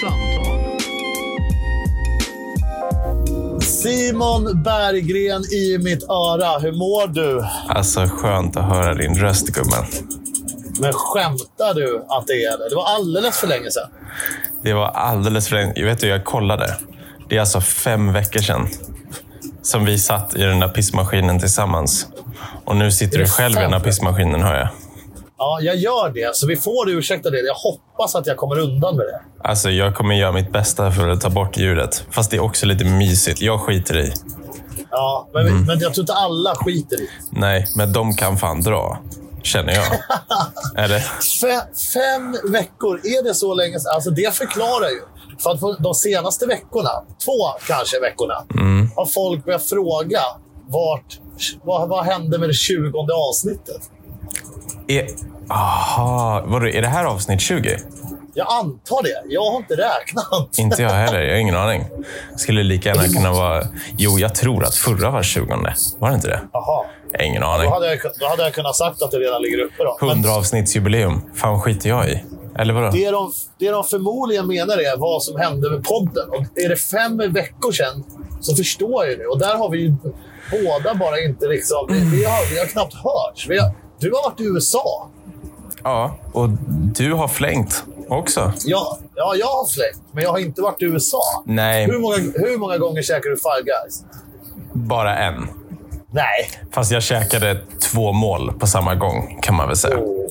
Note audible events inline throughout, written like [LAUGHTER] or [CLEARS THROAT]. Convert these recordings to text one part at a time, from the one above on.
samtal. Simon Berggren i mitt öra. Hur mår du? Alltså skönt att höra din röst gumman. Men skämtar du att det är det? Det var alldeles för länge sedan. Det var alldeles för länge. Jag vet du, jag kollade. Det är alltså fem veckor sedan som vi satt i den där pissmaskinen tillsammans. Och nu sitter du själv i den där pissmaskinen, hör jag. Ja, jag gör det. Så vi får ursäkta det. Jag hoppas att jag kommer undan med det. Alltså, jag kommer göra mitt bästa för att ta bort ljudet. Fast det är också lite mysigt. Jag skiter i. Ja, men, Mm. men jag tror inte alla skiter i Nej, men de kan fan dra. Känner jag. Eller? Fe, Fem veckor, är det så länge sedan? Alltså det förklarar ju. För att de senaste veckorna, två kanske veckorna, Mm. har folk börjat fråga vart, vad, vad hände med det tjugonde avsnittet? Är... Aha. Vadå, är det här avsnitt 20? Jag antar det. Jag har inte räknat. Inte jag heller. Jag har ingen aning. Skulle lika gärna kunna vara... Jo, jag tror att förra var 20. Var det inte det? Jaha. Jag har ingen Då aning. hade, jag, då hade jag kunnat sagt att det redan ligger uppe. Då. Men 100 avsnittsjubileum. Fan skiter jag i. Eller vadå? det, de, det de förmodligen menar är vad som hände med podden. Och är det fem veckor sedan så förstår jag ju det. Och där har vi ju båda bara inte liksom... Vi, vi, har, vi har knappt hörts. Vi har, du har varit i USA. Ja, och du har flängt också. Ja, ja, jag har flängt, men jag har inte varit i USA. Nej, Hur många, hur många gånger käkar du Five Guys? bara en. Nej. Fast jag käkade två mål på samma gång, kan man väl säga. Oh,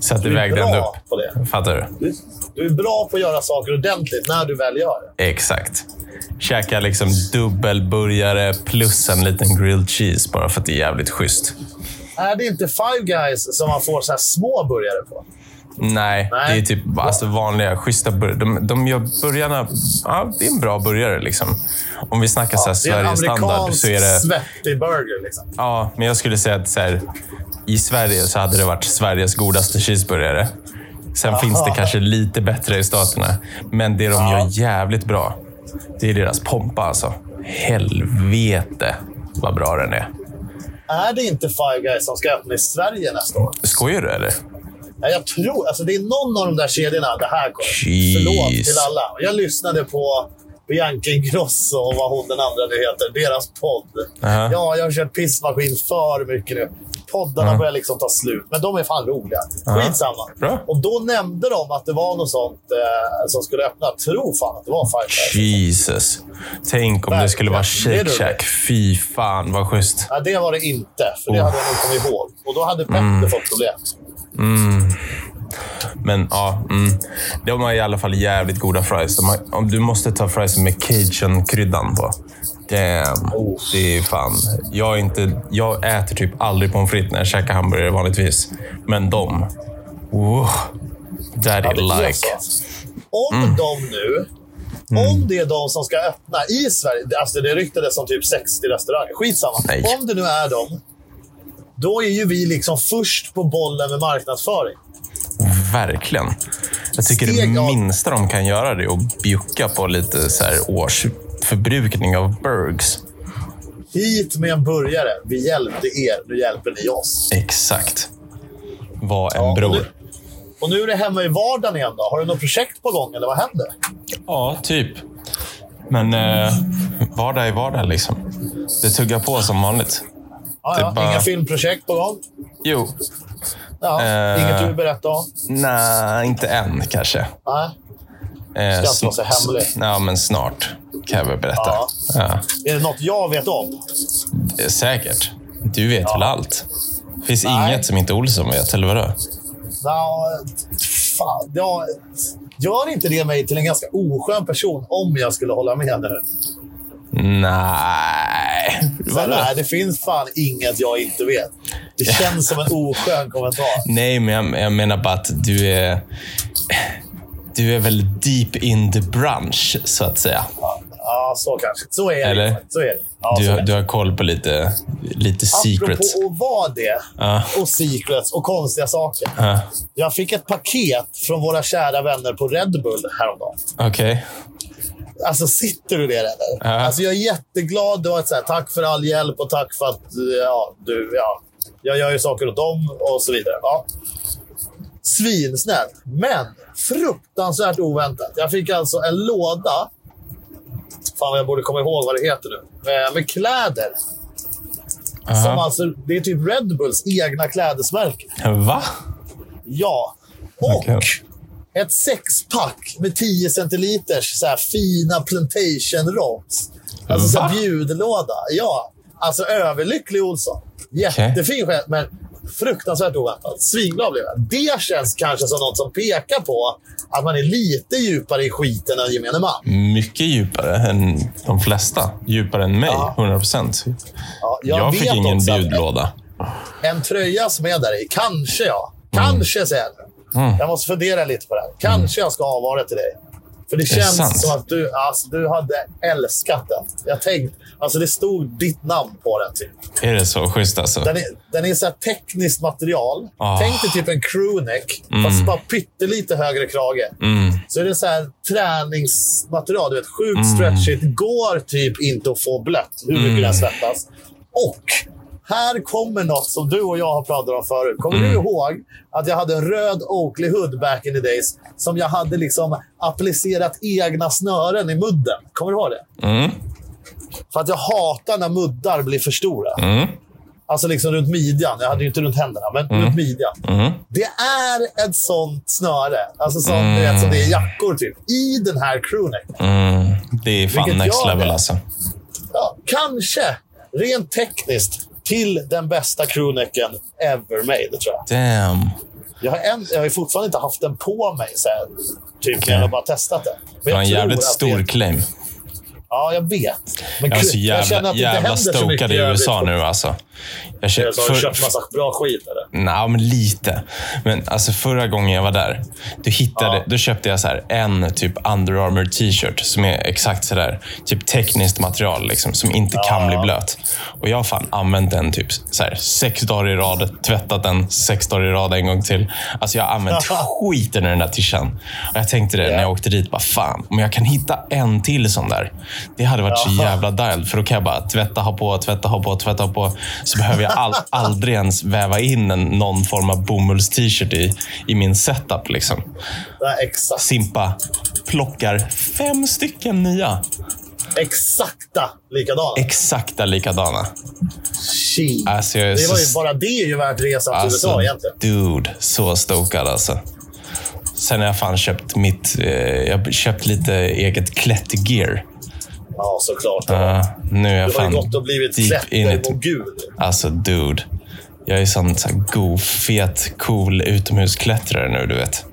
Så att det vägde ändå upp. på det. Fattar du? Du, du är bra på att göra saker ordentligt när du väl gör det. Exakt. Käka liksom dubbelburgare plus en liten grilled cheese bara för att det är jävligt schysst. Är det inte Five Guys som man får så här små burgare på? Nej, Nej. det är typ alltså vanliga, schyssta burgare. De, de gör burgarna... Ja, det är en bra burgare. Liksom. Om vi snackar en Sverige-standard så är det... svettig burger. Liksom. Ja, men jag skulle säga att så här, i Sverige så hade det varit Sveriges godaste cheeseburgare. Sen finns det kanske lite bättre i staterna. Men det de Ja. gör jävligt bra, det är deras pompa alltså. Helvete vad bra den är. Är det inte Five Guys som ska öppna i Sverige nästa år? Skojar du eller? Nej, jag tror... Alltså, det är någon av de där kedjorna. Det här kommer. Förlåt till alla. Jag lyssnade på Bianca Ingrosso och vad hon den andra nu heter. Deras podd. Aha. Ja, jag har kört pissmaskin för mycket nu. Poddarna Ja. börjar liksom ta slut, men de är fan roliga. Skitsamma. Bra. Och då nämnde de att det var något sånt eh, som skulle öppna. Tro fan att det var Five. Jesus. Tänk om det skulle vara Verkligen. Shake Shack. Fy fan vad schysst. Ja, det var det inte, för det Oh. hade jag nog kommit ihåg. Och då hade Petter Mm. fått problem. Men ja, mm. de har i alla fall jävligt goda fries. Har, du måste ta fries med cajun-kryddan på. Damn. Oh. Det är fan... Jag, är inte, jag äter typ aldrig pommes frites när jag käkar hamburgare vanligtvis. Men de... Oh, that Ja, is det är like. så. alltså. Om Mm. de nu... Om det är de som ska öppna i Sverige. Alltså det ryktades som typ 60 restauranger. Skitsamma. Nej. Om det nu är de. Då är ju vi liksom först på bollen med marknadsföring. Verkligen. Jag tycker Steg det av- minsta de kan göra det är att bjucka på lite så här årsförbrukning av burgs. Hit med en burgare. Vi hjälpte er, nu hjälper ni oss. Exakt. Var en Ja, och bror. nu- Och nu är det hemma i vardagen igen. Då. Har du något projekt på gång eller vad händer? Ja, typ. Men eh, vardag är vardag liksom. Det tuggar på som vanligt. Ja, ja. bara- Inga filmprojekt på gång? Jo. Ja. Eh. Inget du vill berätta om? Nej, inte än kanske. Nej. Eh, Ska inte vara så hemlig. Ja, men snart kan jag väl berätta. Ja. Ja. Är det något jag vet om? Eh, Säkert. Du vet väl allt? Det finns Nej. inget som inte Olsson vet, eller vadå? Ja, fan. Ja, gör inte det mig till en ganska oskön person om jag skulle hålla med nu? Nej. Så, Vadå? nej, det finns fan inget jag inte vet. Det känns som en oskön kommentar. Nej, men jag, jag menar bara att du är... Du är väl deep in the brunch, så att säga. Ja, så kanske. Så är det. Eller? Så är det. Ja, Du, har- det. du har koll på lite, lite secrets. Apropå att vara det, Ja. och secrets och konstiga saker. Ja, Jag fick ett paket från våra kära vänner på Red Bull häromdagen. Okej. Alltså, sitter du ner eller? Ja. Alltså, jag är jätteglad. Det var ett så här, tack för all hjälp och tack för att ja, du... Ja, jag gör ju saker åt dem och så vidare. Ja. Svinsnäll. Men fruktansvärt oväntat. Jag fick alltså en låda. Fan, jag borde komma ihåg vad det heter nu. Eh, Med kläder. Som alltså, det är typ Red Bulls egna klädesmärke. Va? Ja. Och Okej. ett sexpack med 10 centiliters så här fina plantation roms. Alltså så här Va? bjudlåda. Ja. Alltså överlycklig Olsson. Jättefin själv, men fruktansvärt oväntat. Svinglad blev jag. Det känns kanske som något som pekar på att man är lite djupare i skiten än gemene man. Mycket djupare än de flesta. Djupare än mig, Ja. 100 procent. Ja, Jag, fick vet ingen bjudlåda. En tröja som är där i, kanske jag. Kanske säger jag. Mm. Jag måste fundera lite på det här. Kanske jag ska avvara till dig. För det det känns som att du, alltså, du hade älskat den. Jag tänkte, alltså det stod ditt namn på den. Typ. Är det så schysst alltså? Den är, den är så här tekniskt material. Ah. Tänk dig typ en crewneck, fast bara pyttelite högre krage. Mm. Så är det så här träningsmaterial. Du vet, sjukt stretchigt. Går typ inte att få blött, hur mycket den svettas. Och här kommer något som du och jag har pratat om förut. Kommer du ihåg att jag hade en röd Oakley Hood back in the days som jag hade liksom applicerat egna snören i mudden? Kommer du ihåg det? Mm. För att jag hatar när muddar blir för stora. Mm. Alltså liksom runt midjan. Jag hade ju inte runt händerna, men runt midjan. Mm. Det är ett sånt snöre. Alltså sånt, du vet, som det är jackor typ. I den här crewnecken. Mm. Det är fan Vilket next level alltså. Ja, kanske, rent tekniskt, till den bästa crewnecken ever made, tror jag. Damn. Jag har, en, jag har fortfarande inte haft den på mig sen, typ när jag har bara testat den. Men Det var en jävligt stor Det, claim. Ja, jag vet. Men Jag är så känner jävla, att det inte jävla stokad i. USA nu alltså. Jag Så köpt, har du köpt massa bra skit, eller? Nej, men lite. Men alltså förra gången jag var där, då, hittade, Ja. då köpte jag så här en typ Under Armour t-shirt som är exakt så där, typ tekniskt material liksom, som inte kan bli blöt. Och jag har fan använt den typ så här, sex dagar i rad, tvättat den sex dagar i rad en gång till. Alltså jag har använt [LAUGHS] skiten i den där tishan. Och jag tänkte det när jag åkte dit, bara fan, om jag kan hitta en till sån där. Det hade varit så jävla dialed, för då kan jag bara tvätta, ha på, tvätta, ha på, tvätta, ha på. Så behöver jag all, [LAUGHS] aldrig ens väva in en, någon form av bomulls-t-shirt i, i min setup. Liksom. Nej, exakt. Simpa plockar fem stycken nya. Exakta likadana. Exakta likadana. Shit. Alltså, Det var ju, bara det är ju värt resan till alltså, USA egentligen. dude, så stokad alltså. Sen har jag fan köpt mitt... Eh, jag köpt lite eget klättergear. Ja, såklart. Uh, nu är jag du har ju fan gått och blivit in it. klättermogul. Alltså, dude. Jag är sån så här god, fet, cool utomhusklättrare nu, du vet.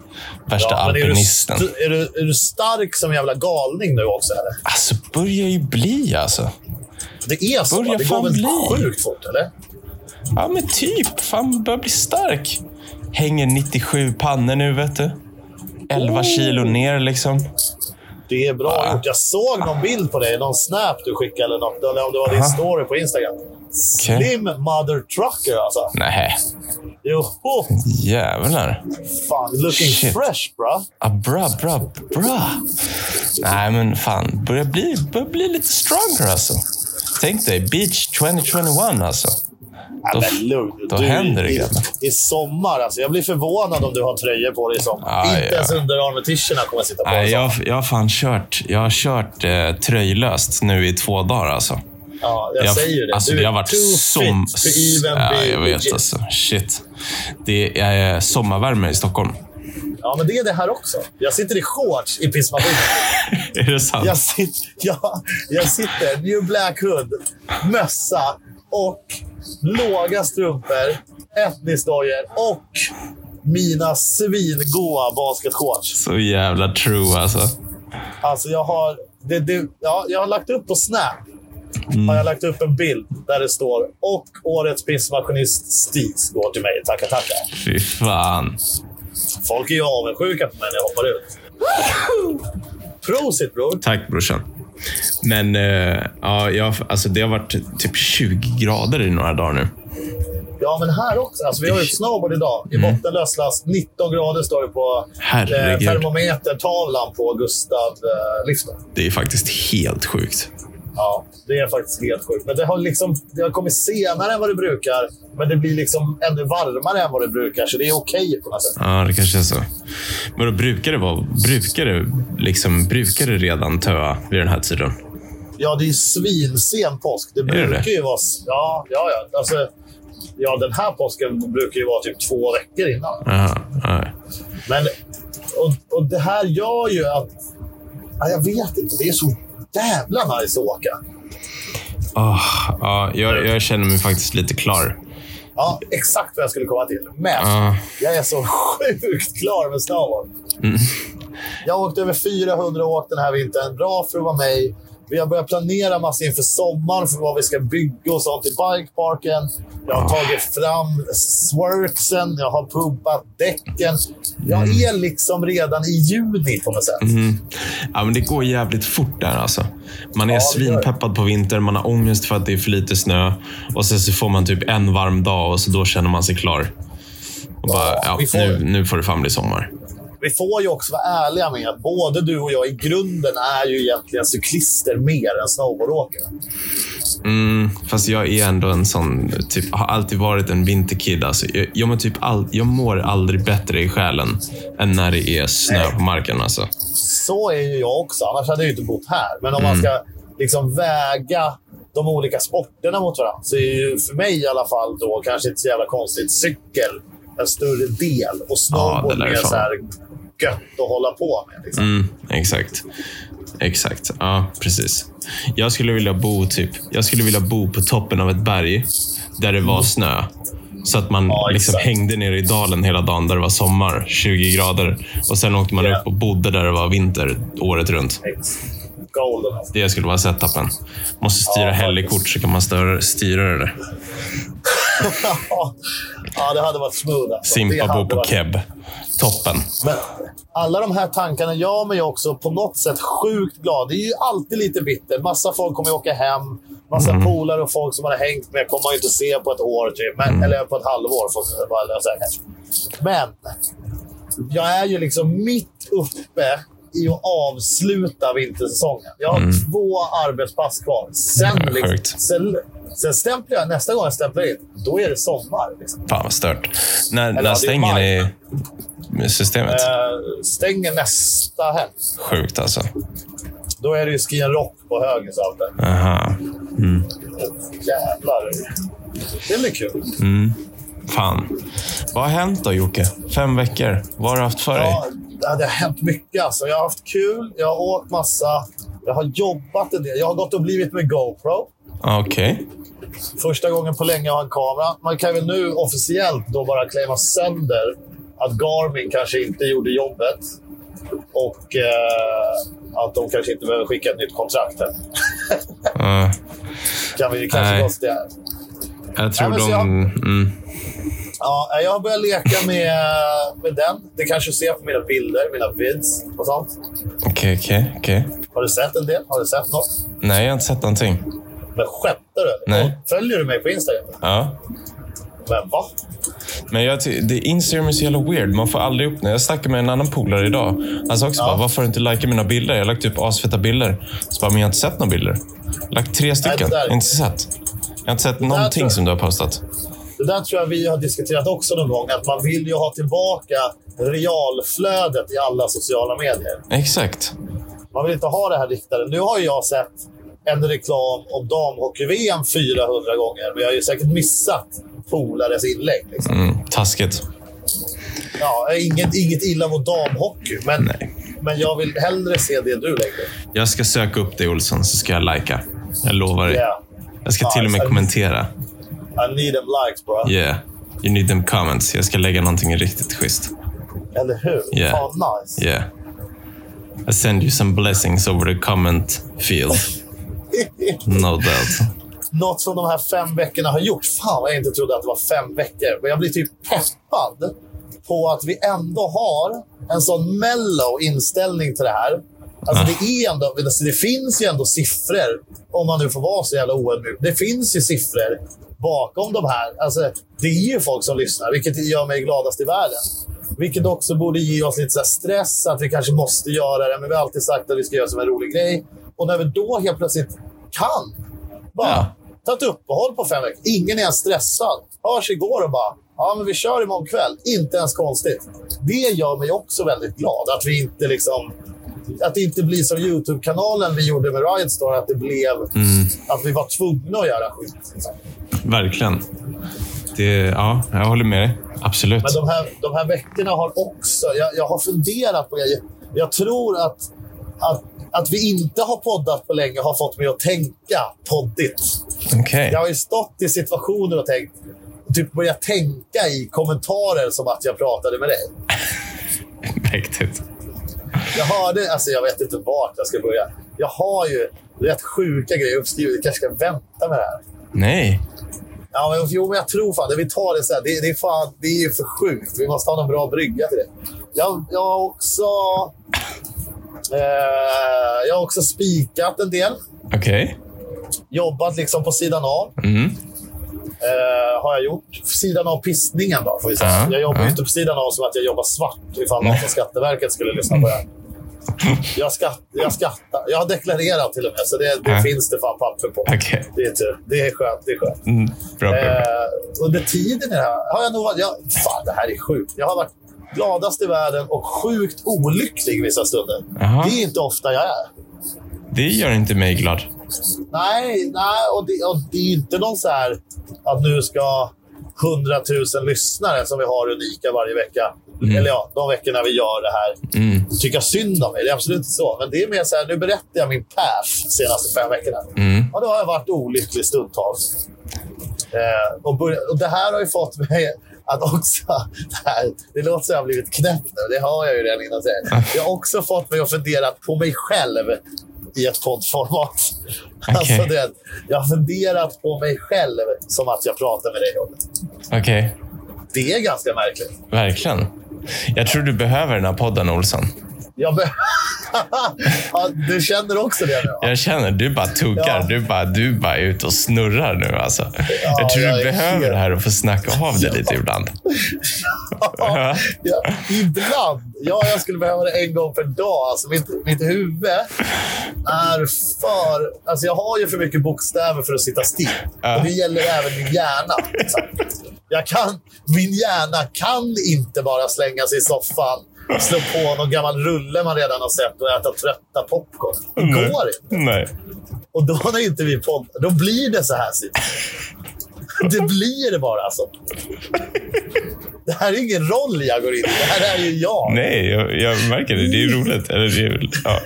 Värsta Ja, men är, du alpinisten. är, du, är du stark som jävla galning nu också? Eller? Alltså, börjar ju bli alltså. Det är så? Börjar? Det går fan väl bli. sjukt fort, eller? Ja, men typ. Fan, börjar bli stark. Hänger 97 pannor nu, vet du. 11 Oh. kilo ner liksom. Det är bra Ah. gjort. Jag såg någon bild på dig, någon snap du skickade eller något. Eller om det var din Aha. story på Instagram. Slim mother trucker alltså. Nej, Jo, jävlar. fan. Looking Shit. fresh, bra. Ah, bra, bra, bra. Nej, men fan. Börjar bli, börjar bli lite stronger alltså. Tänk dig, beach 2021 alltså. Då- men lugn. då Du, händer det, i, grabbar. I sommar, alltså. Jag blir förvånad om du har tröjor på dig i sommar. Ah, Inte ja. ens underarm-t-shirtarna kommer jag sitta på. I jag, jag har fan kört, jag har kört eh, tröjlöst nu i två dagar alltså. Ja, jag, Jag, säger det. Alltså, du är har varit som... ja, jag vet alltså. Shit. Det är sommarvärme i Stockholm. Ja, men det är det här också. Jag sitter i shorts i pissmaskinen. [LAUGHS] Är det sant? Jag sitter, ja, jag sitter New Black Hood, mössa och låga strumpor, etnisdojor och mina svingoa basketshorts. Så jävla true alltså. Alltså, jag har, det, det, ja, jag har lagt upp på Snap. Mm. Har jag lagt upp en bild där det står och årets pissmaskinist Stis går till mig. Tackar, tackar. Fy fan. Folk är ju avundsjuka på mig när jag hoppar ut. Prosit bror! Tack brorsan. Men eh, ja, jag, alltså, det har varit typ 20 grader i några dagar nu. Ja, men här också. Alltså, vi har ju ett snowboard idag. I bottenlös last. 19 grader står det på eh, termometertavlan på Gustav eh. Det är faktiskt helt sjukt. Ja, det är faktiskt helt sjukt. Men det har, liksom, det har kommit senare än vad det brukar. Men det blir liksom ännu varmare än vad det brukar, så det är okej på något sätt. Ja, det kanske är så. Men då brukar det vara... Brukar det, liksom, brukar det redan töa vid den här tiden? Ja, det är svinsen påsk. Det det? brukar ju vara... Ja, ja, ja. Alltså, ja, den här påsken brukar ju vara typ två veckor innan. Aha. Men, och, och det här gör ju att... Ja, jag vet inte. Det är så jävla nice att åka. Ah, ja, jag, jag känner mig faktiskt lite klar. Ja, exakt vad jag skulle komma till. Men Ja. jag är så [LAUGHS] sjukt klar med snowboard. Jag har åkt över 400 åk den här vintern. Bra för att vara mig. Vi har börjat planera massa inför sommaren för vad vi ska bygga och sånt i bikeparken. Jag har tagit fram swerksen, jag har pumpat däcken. Jag är liksom redan i juni på något sätt. Ja, men det går jävligt fort där alltså. Man är Ja, svinpeppad på vintern, man har ångest för att det är för lite snö. Och sen så får man typ en varm dag och så då känner man sig klar. Och bara, Ja, ja, vi får- nu, nu får det fan bli sommar. Vi får ju också vara ärliga med att både du och jag i grunden är ju egentligen cyklister mer än snowboardåkare. Mm, fast jag är ändå en sån, typ, har alltid varit en vinterkid. Alltså, jag, jag, mår typ all, jag mår aldrig bättre i själen än när det är snö Nej. på marken. Alltså. Så är ju jag också. Annars hade jag ju inte bott här. Men om man ska liksom väga de olika sporterna mot varandra så är ju för mig i alla fall då kanske inte så jävla konstigt cykel en större del och Ja, snowboard mer fan. så här gött att hålla på med. Liksom. Mm, exakt. Exakt. Ja, precis. Jag skulle vilja bo typ, jag skulle vilja bo på toppen av ett berg där det var snö. Så att man Mm. Ja, liksom hängde nere i dalen hela dagen där det var sommar, 20 grader. Och sen åkte man Ja. upp och bodde där det var vinter året runt. Golden. Det skulle vara setupen. Måste styra Ja, helgkort så kan man störa, styra det där. Ja, det hade varit smooth. Alltså. Simpa bo på varit- keb. Toppen. Men alla de här tankarna gör mig också på något sätt sjukt glad. Det är ju alltid lite bitter. Massa folk kommer åka hem. Massa polare och folk som man har hängt med kommer man ju inte se på ett år, typ. Men, eller på ett halvår. Får bara säga. Men jag är ju liksom mitt uppe i att avsluta vintersäsongen. Jag har två arbetspass kvar. Sen, Ja, liksom, sen, sen stämplar jag. Nästa gång jag stämplar in, då är det sommar. Liksom. Fan vad stört. När, ja, det när är stänger ni systemet? Eh, stänger nästa helg. Sjukt alltså. Då är det ju Ski Rock på höger så allt där. Aha. Jävlar. Det blir kul. Fan. Vad har hänt då, Jocke? Fem veckor. Vad har du haft för dig? Det hade hänt mycket. Alltså. Jag har haft kul, jag har åkt massa. Jag har jobbat en del. Jag har gått och blivit med GoPro. Okej. Första gången på länge jag har en kamera. Man kan väl nu officiellt då bara claima sönder att Garmin kanske inte gjorde jobbet. Och eh, att de kanske inte behöver skicka ett nytt kontrakt. Här. Ja, kan vi kanske Nej. konstatera. jag tror så de... jag- Mm. Ja, jag börjat leka med, med den. Det kanske ser på mina bilder, mina vids och sånt. Okej, okej, okej. Har du sett en del? Har du sett något? Nej, jag har inte sett någonting. Men skämtar du? Nej. Följer du mig på Instagram? Ja. Men va? Men jag det Instagram är så jävla weird. Man får aldrig upp det. Jag snackade med en annan polare idag. Han sa också bara, varför har du inte likat mina bilder? Jag har lagt upp asfeta bilder. Så bara, men jag har inte sett några bilder. Lagt tre stycken. har inte sett. Jag har inte sett någonting som du har postat. Det där tror jag vi har diskuterat också någon gång. Att man vill ju ha tillbaka realflödet i alla sociala medier. Exakt. Man vill inte ha det här riktade. Nu har jag sett en reklam om damhockey-VM 400 gånger. Men jag har ju säkert missat polares inlägg. Liksom. Mm, taskigt. Ja, inget, inget illa mot damhockey, men, Nej. men jag vill hellre se det du lägger. Jag ska söka upp dig, Olsson, så ska jag lika. Jag lovar dig. Yeah. Jag ska till och med Nice. kommentera. I need them likes, bro. Yeah. You need them comments. Jag ska lägga någonting riktigt schysst. Eller hur? Yeah. Fan, nice. Yeah. I send you some blessings over the comment field. [LAUGHS] No doubt. Något som de här fem veckorna har gjort. Fan vad jag inte trodde att det var fem veckor. Men jag blir typ peppad på att vi ändå har en sån mellow inställning till det här. Alltså det, är ändå, det finns ju ändå siffror, om man nu får vara så jävla oödmjuk. Det finns ju siffror bakom de här. Alltså, det är ju folk som lyssnar, vilket gör mig gladast i världen. Vilket också borde ge oss lite stress, att vi kanske måste göra det. Men vi har alltid sagt att vi ska göra som en rolig grej. Och när vi då helt plötsligt kan. Bara Ja. ta ett uppehåll på fem veckor. Ingen är ens stressad. Hörs igår och bara, ja men vi kör imorgon kväll. Inte ens konstigt. Det gör mig också väldigt glad. Att vi inte liksom... Att det inte blir som YouTube-kanalen vi gjorde med Riot Store, att det blev... Att vi var tvungna att göra skit. Liksom. Verkligen. Det, ja, jag håller med dig. Absolut. Men de här, de här veckorna har också... Jag, jag har funderat på grejer. Jag tror att, att, att vi inte har poddat på länge har fått mig att tänka poddigt. Okej. Jag har ju stått i situationer och tänkt... Typ börjat tänka i kommentarer som att jag pratade med dig. [LAUGHS] Mäktigt. Jag hörde... Alltså jag vet inte vart jag ska börja. Jag har ju rätt sjuka grejer uppskrivna. Jag kanske ska vänta med det här. Nej. Ja, men, jo, men jag tror fan det. Vi tar det sen. Det, det, är fan, det är för sjukt. Vi måste ha någon bra brygga till det. Jag, jag har också... Eh, jag har också spikat en del. Okej. Jobbat liksom på sidan av. Mm. Eh, har jag gjort. Sidan av pistningen då, får vi säga. Ja, Jag jobbar ja. inte på sidan av som att jag jobbar svart ifall någon från Skatteverket skulle lyssna på det här. Jag, skatt, jag skattar. Jag har deklarerat till och med, så det, det Ja. finns det fan papper på. Okej. Det är tur. Det är skönt. Det är skönt. Mm. Bra, bra, bra. Eh, under tiden i det här har jag nog varit... Jag, fan, det här är sjukt. Jag har varit gladast i världen och sjukt olycklig vissa stunder. Jaha. Det är inte ofta jag är. Det gör inte mig glad. Nej, nej och, det, och det är inte någon så här att nu ska 100 000 lyssnare som vi har unika varje vecka. Eller ja, de veckorna vi gör det här. Mm. Tycka synd om mig. Det är absolut inte så. Men det är mer så här, nu berättar jag min path senaste fem veckorna. Mm. Ja, då har jag varit olycklig stundtals. Eh, och, och det här har ju fått mig att också... [LAUGHS] Det, här, det låter som jag har blivit knäpp nu. Det har jag ju redan innan. Det har också fått mig att fundera på mig själv i ett poddformat. Alltså, det, jag har funderat på mig själv som att jag pratar med dig om det. Okej. Det är ganska märkligt. Verkligen. Jag tror du behöver den här podden, Olsson. Jag be- [LAUGHS] ja, du känner också det nu? va? Jag känner, du bara tuggar. Ja. Du bara, du bara är ute och snurrar nu. Alltså. jag tror jag du behöver helt- det här och få snacka av det lite ibland. Ja, ja, ibland. Ja, jag skulle behöva det en gång per dag. Alltså, mitt, mitt huvud är för... Alltså, jag har ju för mycket bokstäver för att sitta still. Ja. Och det gäller även min hjärna. liksom. [LAUGHS] Jag kan, min hjärna kan inte bara slänga sig i soffan, slå på någon gammal rulle man redan har sett och äta trötta popcorn. Det Nej. går inte. Nej. Och då när inte vi poddar, då blir det så här. Det blir det bara alltså. Det här är ingen roll jag går in i. Det här är ju jag. Nej, jag, jag märker det. Det är roligt. Eller det är, ja.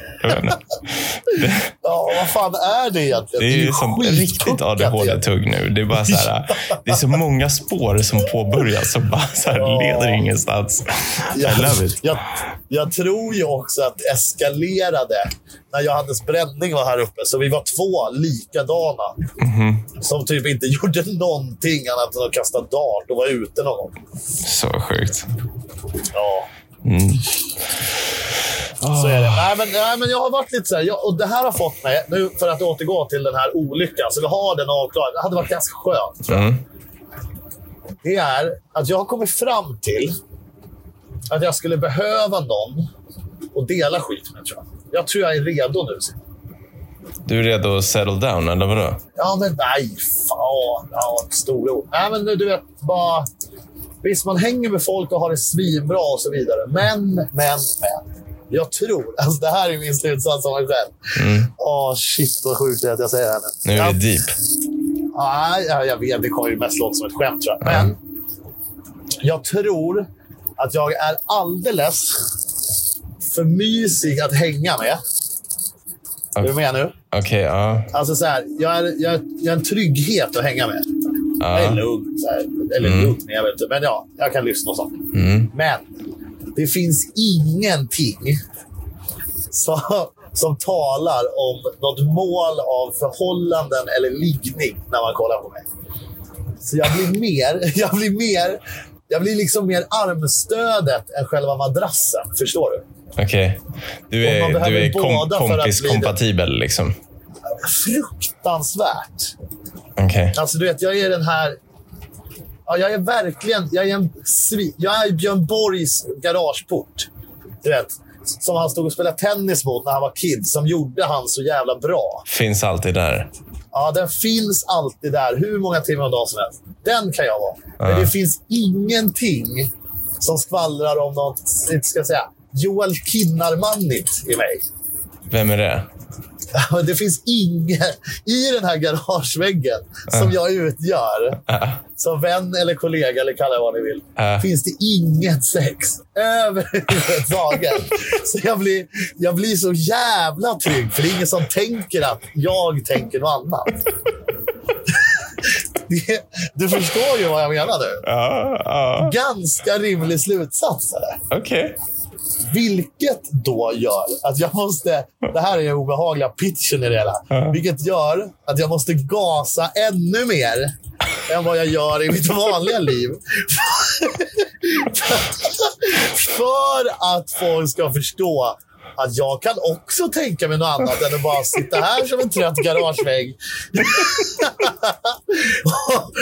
Ja, vad fan är det egentligen? Det är ju ju som riktigt. ADHD-tugg nu. Det är bara så här, det är så många spår som påbörjas som bara så här leder ingenstans. It. Jag, jag tror ju också att det eskalerade när Johannes Bränning var här uppe. Så vi var två likadana Mhm. som typ inte [LAUGHS] gjorde någonting annat än att kasta dart och vara ute någon gång. Så sjukt. Ja. Mm. Så är det. Nej, men, nej, men jag har varit lite så här, jag, och det här har fått mig, nu för att återgå till den här olyckan, så vi har den avklarad. Det hade varit ganska skönt. tror jag. Mm. Det är att jag har kommit fram till att jag skulle behöva någon att dela skit med, tror jag. Jag tror jag är redo nu. Du är redo att settle down, eller vadå? Ja, men nej, fan. Ja, stora ord. Nej, men du vet, bara... Visst, man hänger med folk och har det svinbra och så vidare. Men, men, men. Jag tror, alltså det här är min slutsats av mig själv. Mm. Åh, shit vad sjukt det är att jag säger det här Nu är jag, det deep. nej, ja, jag vet, det kommer ju mest låta som ett skämt tror jag. Men jag tror att jag är alldeles för mysig att hänga med. Är du med nu? Okej, ja. Alltså så här, jag, är, jag, är- jag är en trygghet att hänga med. Jag är lugn. Här. Eller lugn, jag vet inte. Men ja, jag kan lyssna och sånt. Mm. Men det finns ingenting som, som talar om något mål av förhållanden eller liggning när man kollar på mig. Så jag blir mer, [LAUGHS] jag blir mer, jag blir liksom mer armstödet än själva madrassen. Förstår du? Okej. Du Och man är, du är kom, kompiskompatibel, liksom. Fruktansvärt. Okej. Alltså, du vet, jag är den här... Ja, jag är verkligen... Jag är, en, svi- jag är Björn Borgs garageport. Du vet, som han stod och spelade tennis mot när han var kid, som gjorde han så jävla bra. Finns alltid där. Ja, den finns alltid där, hur många timmar om dagen som helst. Den kan jag vara. Men det finns ingenting som skvallrar om något, inte ska säga, Joel Kinnamanigt i mig. Vem är det? [LAUGHS] Det finns inget i den här garageväggen som jag utgör. Som vän eller kollega, eller kalla det vad ni vill. Ja. Finns det inget sex överhuvudtaget. [LAUGHS] så jag blir, jag blir så jävla trygg. För det är ingen som tänker att jag tänker något annat. [LAUGHS] Det, du förstår ju vad jag menar nu. Ganska rimlig slutsats. Okej. Vilket då gör att jag måste... Det här är den obehagliga pitchen i det hela. Vilket gör att jag måste gasa ännu mer än vad jag gör i mitt vanliga liv. [LAUGHS] För att folk ska förstå att jag kan också tänka mig något annat än att bara sitta här som en trött garagevägg. [LAUGHS] Och,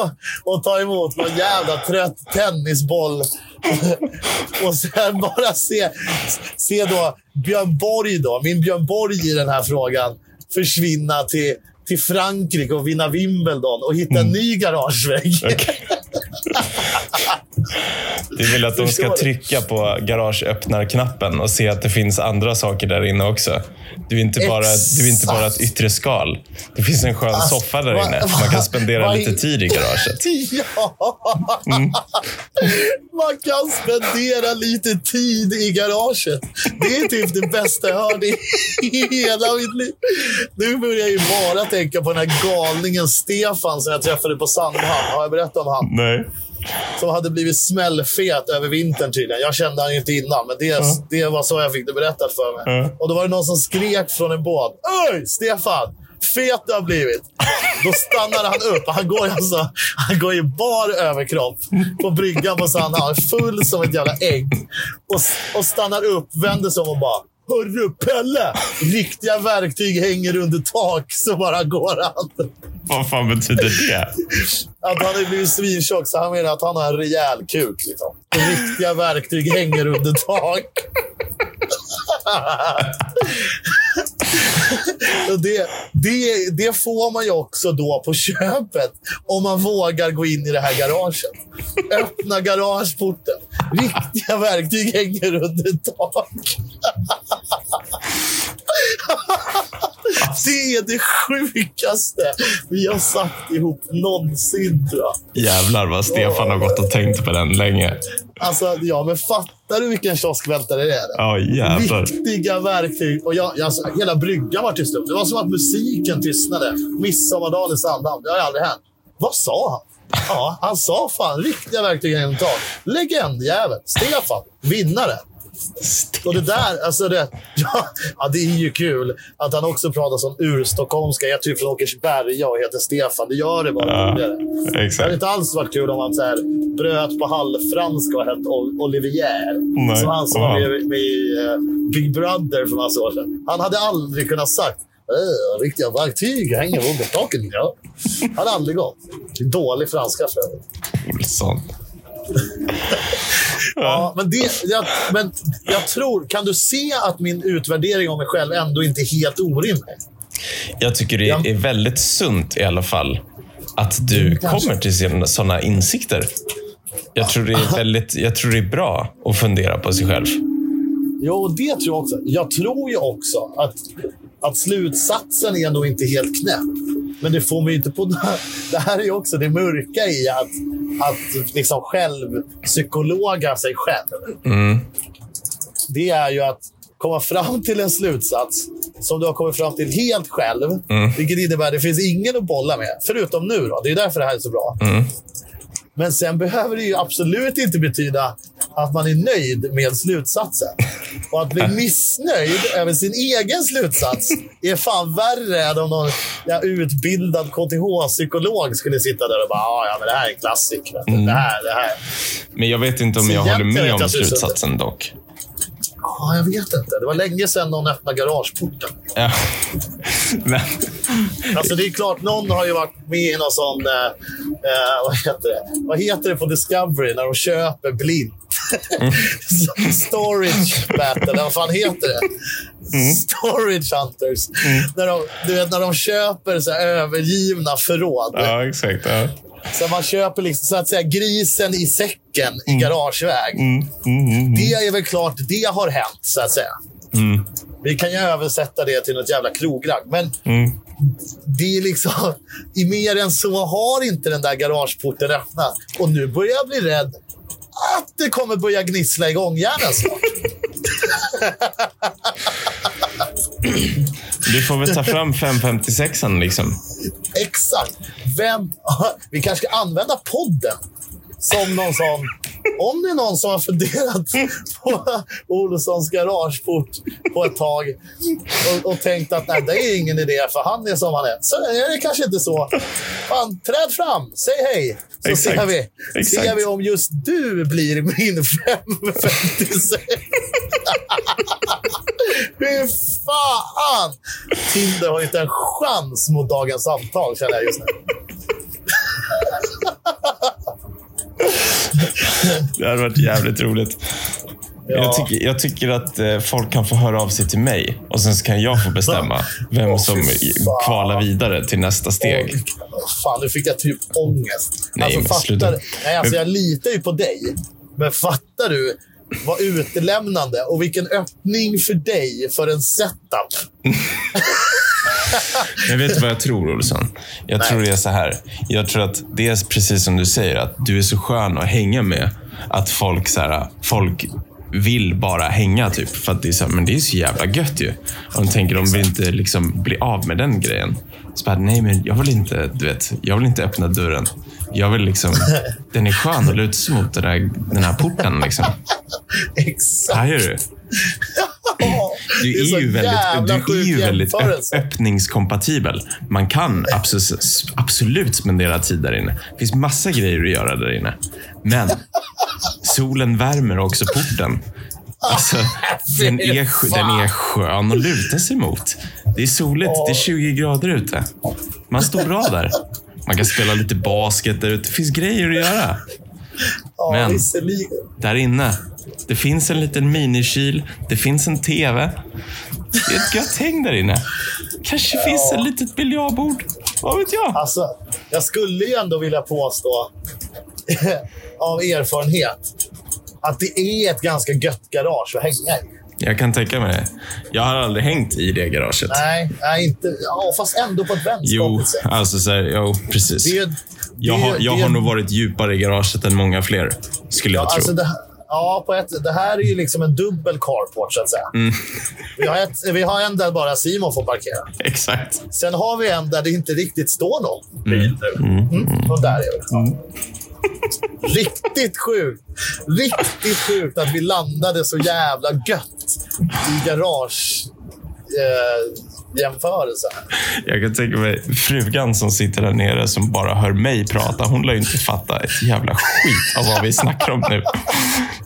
och, och ta emot någon jävla trött tennisboll. Och sen bara se, se då Björn Borg, då, min Björn Borg i den här frågan, försvinna till, till Frankrike och vinna Wimbledon och hitta en ny garagevägg. [LAUGHS] Du vill att de ska trycka på garageöppnarknappen och se att det finns andra saker där inne också. Du är inte bara, du är inte bara ett yttre skal. Det finns en skön Alltså, soffa där inne. Man kan spendera lite tid i garaget. [LAUGHS] Ja! Man kan spendera lite tid i garaget. Det är typ det bästa jag hörde i [LAUGHS] hela mitt liv. Nu börjar jag ju bara tänka på den här galningen Stefan som jag träffade på Sandhamn. Har jag berättat om han? Nej. Som hade blivit smällfet över vintern tydligen. Jag kände han inte innan, men det, det var så jag fick det berättat för mig. Ja. Och då var det någon som skrek från en båt. Öj, Stefan! Fet du har blivit. Då stannade han upp. Han går, alltså, han går i bar överkropp på bryggan på Sandhamn. Full som ett jävla ägg. Och, och stannar upp, vänder sig om och bara Hörru Pelle! Riktiga verktyg hänger under tak, så bara går han. Vad fan betyder det? Att han har blivit svintjock, så han menar att han har en rejäl kuk. Liksom. Riktiga verktyg hänger under tak. [LAUGHS] Och det, det, det får man ju också då på köpet om man vågar gå in i det här garaget. Öppna garageporten. Riktiga verktyg hänger under tak. [LAUGHS] Det är det sjukaste vi har sagt ihop någonsin, tror jag. Jävlar vad Stefan har gått och tänkt på den länge. Alltså, ja, men fattar du vilken kioskvältare det är? Ja, jävlar. Viktiga verktyg. Och jag, alltså, hela bryggan var tyst upp. Det var som att musiken tystnade. Midsommardagen i Sandhamn. Det har ju aldrig hänt. Vad sa han? Ja, han sa fan riktiga verktyg en tag. Legendjävel. Stefan. Vinnare. Och det där, alltså det, [LAUGHS] ja, ja, det är ju kul att han också pratar som urstockholmska. Jag är typ från Åkersberga och heter Stefan. Det gör det bara Ja, roligare. Det hade exakt. inte alls varit kul om han så här, bröt på halvfranska och hette Ol- Olivier. Nej. Som han som var med, med i eh, Big Brother för massa år sedan. Han hade aldrig kunnat sagt "Äh, riktiga verktyg hänger under taket. Ja. hade aldrig gått. Dålig franska för övrigt. Olsson. [LAUGHS] Ja, men, det, jag, men jag tror, kan du se att min utvärdering av mig själv ändå inte är helt orimlig? Jag tycker det är väldigt sunt i alla fall att du Kanske. kommer till sådana insikter. Jag tror, det är [LAUGHS] väldigt, jag tror det är bra att fundera på sig själv. Jo, det tror jag också. Jag tror ju också att, att slutsatsen är nog inte helt knäpp. Men det får man ju inte på... [LAUGHS] Det här är ju också det mörka i att, att liksom själv psykologa sig själv. Mm. Det är ju att komma fram till en slutsats som du har kommit fram till helt själv. Vilket innebär att det finns ingen att bolla med. Förutom nu. Då. Det är därför det här är så bra. Mm. Men sen behöver det ju absolut inte betyda att man är nöjd med slutsatsen. Och att bli missnöjd över sin egen slutsats är fan värre än om någon ja, utbildad KTH-psykolog skulle sitta där och bara "Ah, ja, men det här är en klassiker. Det här, det här. Men jag vet inte om Så jag håller med om slutsatsen dock. Ja, jag vet inte. Det var länge sedan någon öppnade garageporten. Ja. Men, Alltså det är klart, någon har ju varit med i någon sån... Eh, eh, vad heter det? Vad heter det på Discovery när de köper blint? [LAUGHS] Storage battle, vad fan heter det? Storage hunters. När, de, du vet, när de köper så övergivna förråd. Ja, exakt. Ja. Så man köper liksom, så att säga grisen i säcken i garageväg. Det är väl klart, det har hänt, så att säga. Vi kan ju översätta det till något jävla krogragg. Men det är liksom, i mer än så har inte den där garageporten öppnat. Och nu börjar jag bli rädd att det kommer börja gnissla i gångjärnen snart. Du får väl ta fram 556an liksom. Exakt. Vem... [LAUGHS] Vi kanske ska använda podden som någon sån... Om det är någon som har funderat på [LAUGHS] Olssons garageport på ett tag och, och tänkt att nej, det är ingen idé för han är som han är. Så är det kanske inte så. Fan, träd fram, säg hej. Så Exakt. ser vi, Exakt. ser vi om just du blir min 556. [LAUGHS] Fy fan! Tinder har inte en chans mot dagens samtal, känner jag just nu. Det hade varit jävligt roligt. Ja. Jag, tycker, jag tycker att eh, folk kan få höra av sig till mig och sen kan jag få bestämma vem Åh, som kvalar vidare till nästa steg. Fan, nu fick jag typ ångest. Nej, alltså, fattar, sluta. nej, alltså, jag litar ju på dig. Men fattar du vad utelämnande och vilken öppning för dig för en setup. [LAUGHS] Men vet vad jag tror, Olsson? Jag Nej. tror det är så här. Jag tror att det är precis som du säger, att du är så skön att hänga med. Att folk, så här, folk vill bara hänga, typ. För att det är så, här, men det är så jävla gött ju. Och de tänker, de vill inte liksom bli av med den grejen. Så bara, nej men jag vill inte, du vet, jag vill inte öppna dörren. Jag vill liksom, [LAUGHS] den är skön att luta sig mot den här, den här porten. Liksom. [LAUGHS] Exakt. Är du. [LAUGHS] Du är är, ju väldigt, du är ju väldigt öppningskompatibel. Man kan absolut, absolut spendera tid där inne. Det finns massa grejer att göra där inne. Men solen värmer också porten. Alltså, [LAUGHS] den, är, den är skön att luta sig mot. Det är soligt. Det är 20 grader ute. Man står bra där. Man kan spela lite basket där ute. Det finns grejer att göra. Men-. Där inne. Det finns en liten minikyl. Det finns en TV. Det är ett gött häng där inne. Kanske finns ett litet biljardbord. Vad vet jag? Alltså, jag skulle ju ändå vilja påstå [LAUGHS] av erfarenhet att det är ett ganska gött garage att hänga i. Jag kan tänka mig det. Jag har aldrig hängt i det garaget. Nej, nej inte. Ja, fast ändå på ett Jo, vänskapligt sätt. alltså så här, jo, precis. Det är, jag det är- har, jag det har nog varit djupare i garaget än många fler, skulle jag Ja, tro. alltså det, ja, på ett, det här är ju liksom en dubbel carport, så att säga. Mm. Vi, har ett, vi har en där bara Simon får parkera. Exakt. Sen har vi en där det inte riktigt står någon bil nu. Mm. Och där är vi. Riktigt sjukt. Riktigt sjukt att vi landade så jävla gött i garage eh, jämförelse. Jag kan tänka mig frugan som sitter där nere som bara hör mig prata. Hon lär ju inte fatta ett jävla skit av vad vi snackar om nu.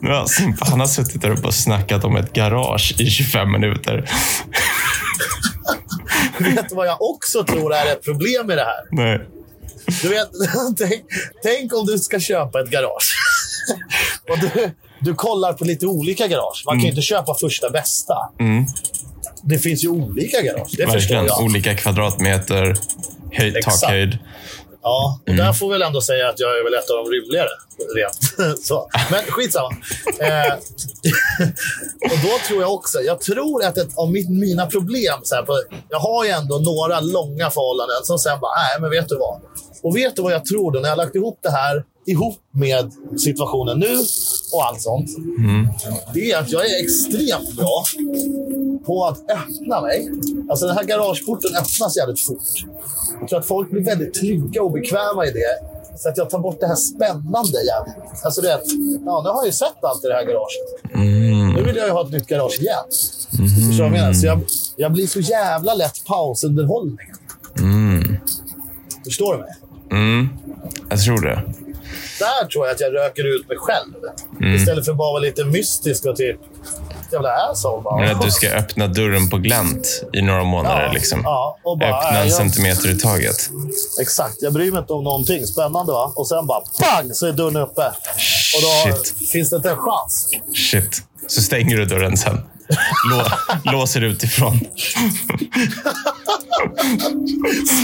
nu har Simpa, han har suttit där uppe och snackat om ett garage i 25 minuter. Vet du vad jag också tror är ett problem i det här? Nej. Du vet, [LAUGHS] tänk, tänk om du ska köpa ett garage. [LAUGHS] Och du, du kollar på lite olika garage. Man kan ju inte köpa första bästa. Mm. Det finns ju olika garage. Det Verkligen. jag. Olika kvadratmeter, höjd, Exakt. takhöjd. Ja, och där får väl ändå säga att jag är väl ett av de rymligare. Rent. [LAUGHS] Så. Men skitsamma. Eh, och då tror jag också, jag tror att ett av mina problem, så här, på, jag har ju ändå några långa förhållanden som sen bara, nej men vet du vad? Och vet du vad jag tror då när jag lagt ihop det här ihop med situationen nu och allt sånt. Det är att jag är extremt bra på att öppna mig. Alltså den här garageporten öppnas jävligt fort. Jag tror att folk blir väldigt trygga och bekväma i det. Så att jag tar bort det här spännande jävligt. Alltså det, är att, ja, nu har jag ju sett allt i det här garaget. Nu vill jag ju ha ett nytt garage igen. Förstår du vad jag menar? Så jag, jag blir så jävla lätt pausunderhållning. Förstår du mig? Mm. Jag tror det. Där tror jag att jag röker ut mig själv. Istället för att bara vara lite mystisk och typ... jävla asshole. Bara. Men att du ska öppna dörren på glänt i några månader. Ja, liksom. ja, och bara, öppna en jag- centimeter i taget. Exakt. Jag bryr mig inte om någonting. Spännande va? Och sen bara pang så är dörren uppe. Och då Shit. finns det inte en chans. Shit. Så stänger du dörren sen. Lå, låser utifrån.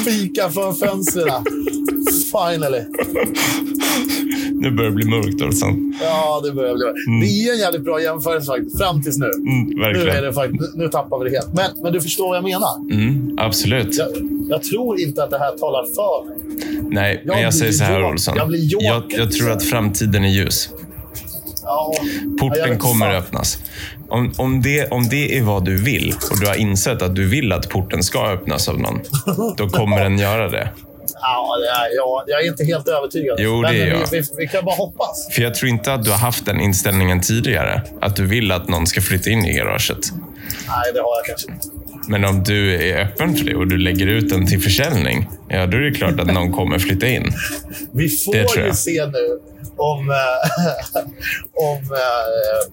Spika för fönstren. Finally. Nu börjar det bli mörkt. Olsson. Ja, det börjar bli Det är en jävligt bra jämförelse faktiskt. Fram tills nu. Mm, Nu, är verkligen. det faktiskt, nu tappar vi det helt. Men, men du förstår vad jag menar. Mm, absolut. Jag, jag tror inte att det här talar för mig. Nej, men Jag jag säger så här. Olsson. Jag blir. Jag, jag tror att framtiden är ljus. Ja, jag Porten kommer fan. öppnas. Om, om, det, om det är vad du vill och du har insett att du vill att porten ska öppnas av någon, då kommer den göra det. Ja, ja, jag är inte helt övertygad. Jo, det är vi, jag. vi, vi kan bara hoppas. För jag tror inte att du har haft den inställningen tidigare. Att du vill att någon ska flytta in i garaget. Nej, det har jag kanske inte. Men om du är öppen för det och du lägger ut den till försäljning, ja då är det klart att någon kommer flytta in. Vi får ju se nu om, eh, [LAUGHS] om eh,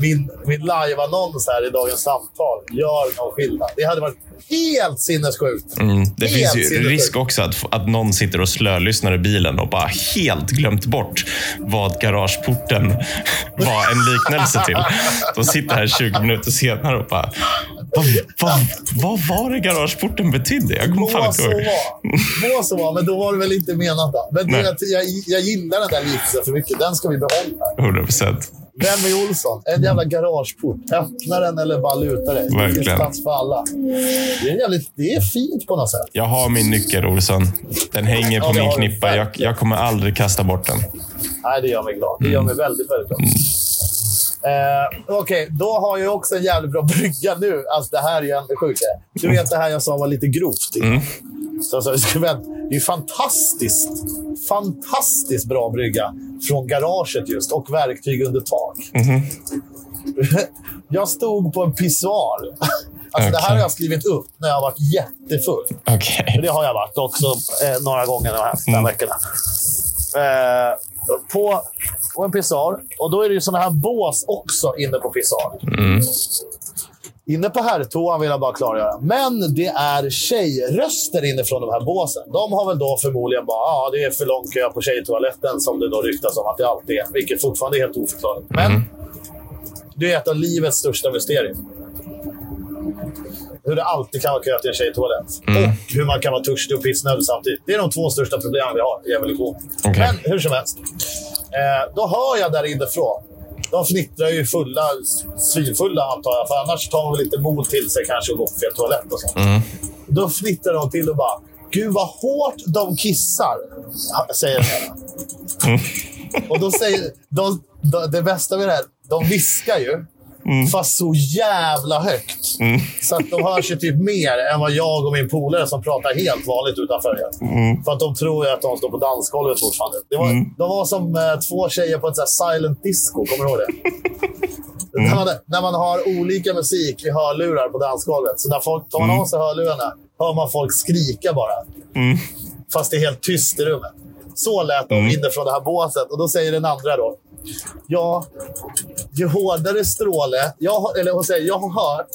min, min live-annons här i dagens samtal gör någon skillnad. Det hade varit helt sinnessjukt. Mm. Det Helt finns ju sinnessjukt. risk också att, att någon sitter och slölyssnar i bilen och bara helt glömt bort vad garageporten [LAUGHS] var en liknelse till. De sitter här 20 minuter senare och bara vad, vad, vad var det garageporten betydde? Jag kommer fan inte ihåg. Må så vara, men då var det väl inte menat. Då. Men det, jag, jag gillar den där liknelsen för mycket. Den ska vi behålla. 100 procent. Är Olsson? En jävla garageport. Öppna den eller bara luta dig. Det finns plats för alla. Det är, jävligt, det är fint på något sätt. Jag har min nyckel, Olsson. Den hänger Ja, på det min knippa. Jag, jag kommer aldrig kasta bort den. Nej, det gör mig glad. Det gör mig väldigt, väldigt glad. Eh, Okej, då har jag också en jävligt bra brygga nu. Alltså, det här är ju ändå sjukt. Du vet det här jag sa var lite grovt. Mm. Så skribent, det är fantastiskt, fantastiskt bra brygga från garaget just och verktyg under tak. Mhm. jag stod på en pissoar. Alltså, Det här har jag skrivit upp när jag har varit jättefull. För det har jag varit också eh, några gånger de här de här Mm. veckorna. Eh, på, på en pissoar. Och då är det ju såna här bås också inne på pissoaren. Mm. Inne på herrtoan vill jag bara klargöra. Men det är tjejröster inifrån de här båsen. De har väl då förmodligen bara ja, det är för lång kö på tjejtoaletten som det då ryktas om att det alltid är. Vilket fortfarande är helt oförklarligt. Men Mm. det är ett av livets största mysterier. Hur det alltid kan vara kö till en tjejtoalett. Mm. Och hur man kan vara törstig och pissnödig samtidigt. Det är de två största problemen vi har i evolution. Okej. Men hur som helst. Eh, då hör jag där inifrån. De fnittrar ju fulla, svinfulla antar jag. För annars tar man väl lite mod till sig kanske och går på fel toalett och sånt. Mm. Då fnittrar de till och bara Gud vad hårt de kissar, säger ena. Mm. Och då säger de, de, det bästa med det här, de viskar ju. Fast så jävla högt. Mm. Så att de hörs ju typ mer än vad jag och min polare som pratar helt vanligt utanför gör. Mm. För att de tror ju att de står på dansgolvet fortfarande. Det var, De var som eh, två tjejer på ett så silent disco. Kommer du ihåg det? [LAUGHS] När, man, när man har olika musik i hörlurar på dansgolvet. Så när folk tar man av sig hörlurarna hör man folk skrika bara. Mm. Fast det är helt tyst i rummet. Så lät de Mm. inifrån det här båset. Och då säger den andra då. Ja, ju hårdare stråle... Jag, eller hon säger, jag har hört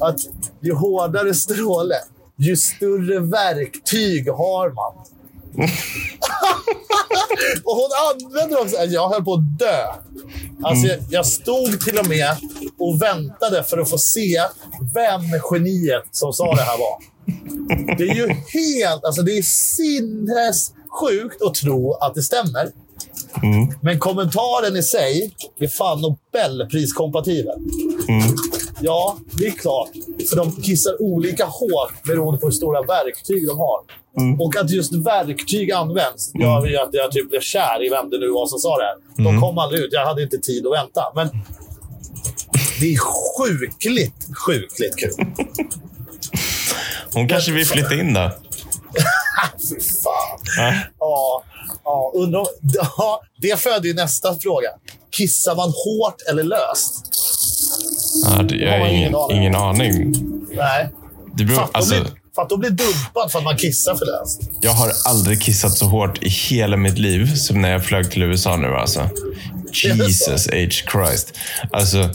att ju hårdare stråle, ju större verktyg har man. [LAUGHS] och hon använder också... alltså, Jag höll på att dö. Alltså, jag, jag stod till och med och väntade för att få se vem geniet som sa det här var. Det är ju helt... Alltså det är sinnessjukt att tro att det stämmer. Men kommentaren i sig är fan Nobelpriskompatibel. Ja, det är klart. För de kissar olika hårt beroende på hur stora verktyg de har. Och att just verktyg används gör ju att jag typ blev kär i vem det nu var som sa det här. De kom aldrig ut. Jag hade inte tid att vänta. Men det är sjukligt, sjukligt kul. Hon kanske vill flytta in då. [LAUGHS] Fy fan. Ja. Ja, ja, undrar, om- ja, det föder ju nästa fråga. Kissar man hårt eller löst? Ja, det- jag har ingen ingen, aning. Nej. Det beror, Fatta alltså, att fatta att bli dumpad för att man kissar för löst. jag har aldrig kissat så hårt i hela mitt liv som när jag flög till USA nu. Alltså. Jesus H. Christ. Alltså,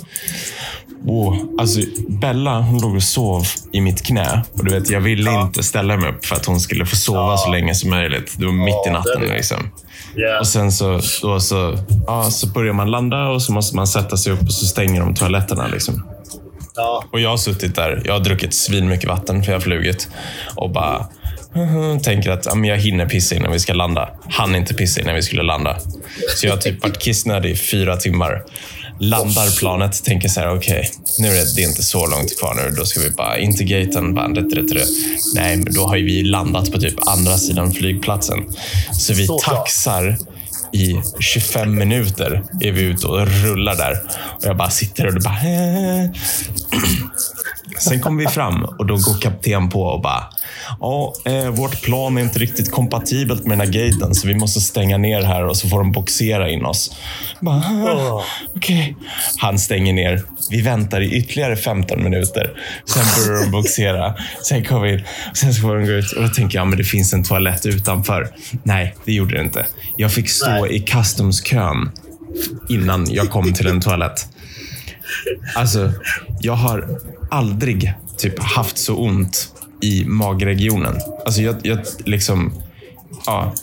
Oh, alltså, Bella hon låg och sov i mitt knä. Och du vet, jag ville Ja. inte ställa mig upp för att hon skulle få sova Ja. så länge som möjligt. Det var mitt i Ja, natten. det det. Liksom. Yeah. Och sen så, då så, ja, så börjar man landa och så måste man sätta sig upp och så stänger de toaletterna. Liksom. Och jag har suttit där, jag har druckit svin mycket vatten för jag har flugit. Och bara tänker att men jag hinner pissa innan vi ska landa. Han inte pissa innan vi skulle landa. Så jag har typ varit kissnödig i fyra timmar. Landar planet, tänker så här, okej, nu är det, inte så långt kvar nu. Då ska vi bara in till gaten, bara, det, det, det. Nej, men då har ju vi landat på typ andra sidan flygplatsen. Så vi Såklart. taxar i 25 minuter är vi ute och rullar där. Och jag bara sitter och bara... [CLEARS THROAT] Sen kommer vi fram och då går kapten på och bara... Ja, eh, vårt plan är inte riktigt kompatibelt med den här gaten så vi måste stänga ner här och så får de boxera in oss. Bara, "Ah, Åh. Okej. Han stänger ner. Vi väntar i ytterligare 15 minuter. Sen börjar de boxera. Sen kommer vi in. Sen ska de gå ut. Och då tänker jag, men det finns en toalett utanför. Nej, det gjorde det inte. Jag fick stå Nej. i customskön innan jag kom till en toalett. Alltså, jag har aldrig typ haft så ont i magregionen. Alltså, jag, jag liksom... Ja,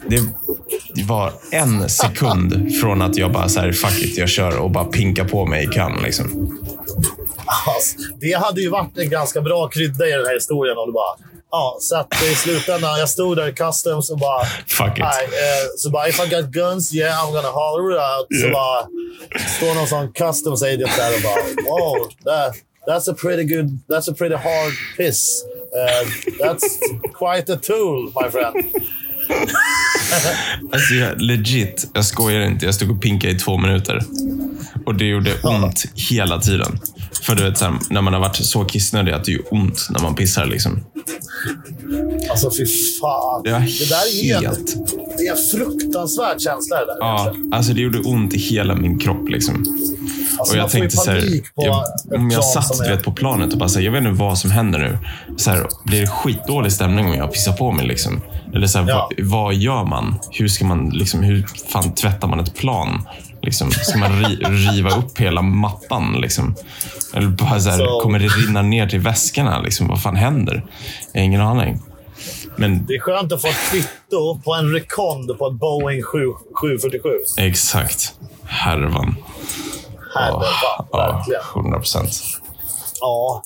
det var en sekund från att jag bara så här, fuck it, jag kör och bara pinka på mig i kön. Liksom. Alltså, det hade ju varit en ganska bra krydda i den här historien om du bara... Ja, så att i slutändan, jag stod där i customs och bara... Fuck it. Nej, eh, så bara, if I got guns, yeah, I'm gonna holler it out. Så Yeah. bara, står någon sån customs agent där och bara, wow, that, that's a pretty good, that's a pretty hard piss. Uh, that's quite a tool, my friend. [LAUGHS] Alltså, jag, legit, jag skojar inte. Jag stod och pinkade i två minuter. Och det gjorde ont hela tiden. För du vet, så här, när man har varit så kissnödig att det gör ont när man pissar. Liksom. Alltså fy fan. Det Det där är ju en, helt... det är en fruktansvärd känsla det där. Ja, alltså det gjorde ont i hela min kropp. Liksom. Alltså, Och jag tänkte så här, jag, om jag satt är- vet, på planet och bara så här, jag vet inte vad som händer nu. Så här, blir det skitdålig stämning om jag pissar på mig? Liksom? Eller så här, Ja. vad, vad gör man? Hur ska man, liksom, hur fan tvättar man ett plan? Liksom, ska man ri, [LAUGHS] riva upp hela mattan? Liksom? Eller bara så här, Så- kommer det rinna ner till väskorna? Liksom? Vad fan händer? Jag har ingen aning. Men Det är skönt att få ett kvitto på en rekond på ett Boeing 7, 747. exakt. Härvan. Herre, Ja, verkligen. 100 procent. Ja.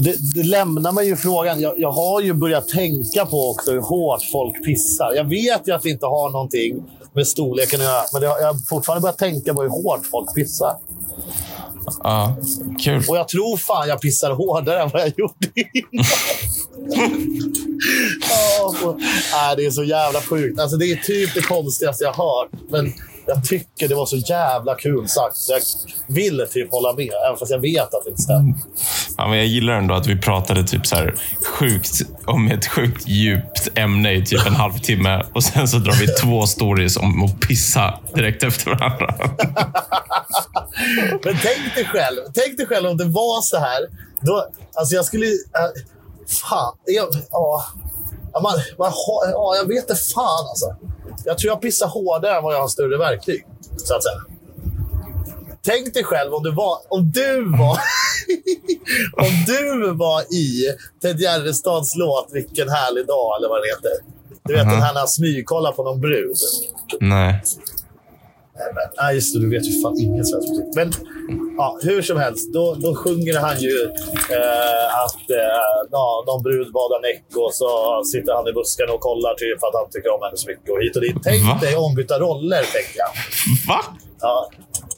Det, det lämnar mig ju frågan. Jag, jag har ju börjat tänka på också hur hårt folk pissar. Jag vet ju att det inte har någonting med storleken att göra, men det jag har fortfarande börjat tänka på hur hårt folk pissar. Ja, kul. Och jag tror fan jag pissar hårdare än vad jag gjorde innan. [LAUGHS] Ja, och- Nej, det är så jävla sjukt. Alltså, det är typ det konstigaste jag har hört. Men jag tycker det var så jävla kul sagt. Jag vill typ hålla med, även fast jag vet att det inte stämmer. Ja, men jag gillar ändå att vi pratade typ så här sjukt, om ett sjukt djupt ämne i typ en halvtimme och sen så drar vi två stories om att pissa direkt efter varandra. [LAUGHS] Men tänk dig själv, tänk dig själv om det var så här. Då, alltså jag skulle... Äh, fan. Jag, ja, Ja, man, man, ja, jag vet inte fan alltså. Jag tror jag pissar hårdare än vad jag har större verktyg. Så att säga. Tänk dig själv om du var, om du var, [LAUGHS] om du var i Ted Gärdestads låt Vilken härlig dag, eller vad den heter. Du vet Mhm. den här när han smygkollar på någon brud. Nej. Nej, just det. Du vet ju fan ingen svensk musik. Men ja, hur som helst, då, då sjunger han ju eh, att eh, ja, någon brud badar näck och så sitter han i busken och kollar typ för att han tycker om henne så mycket och hit och dit. Tänk Va? dig ombytta roller, tänker jag. Va? Ja.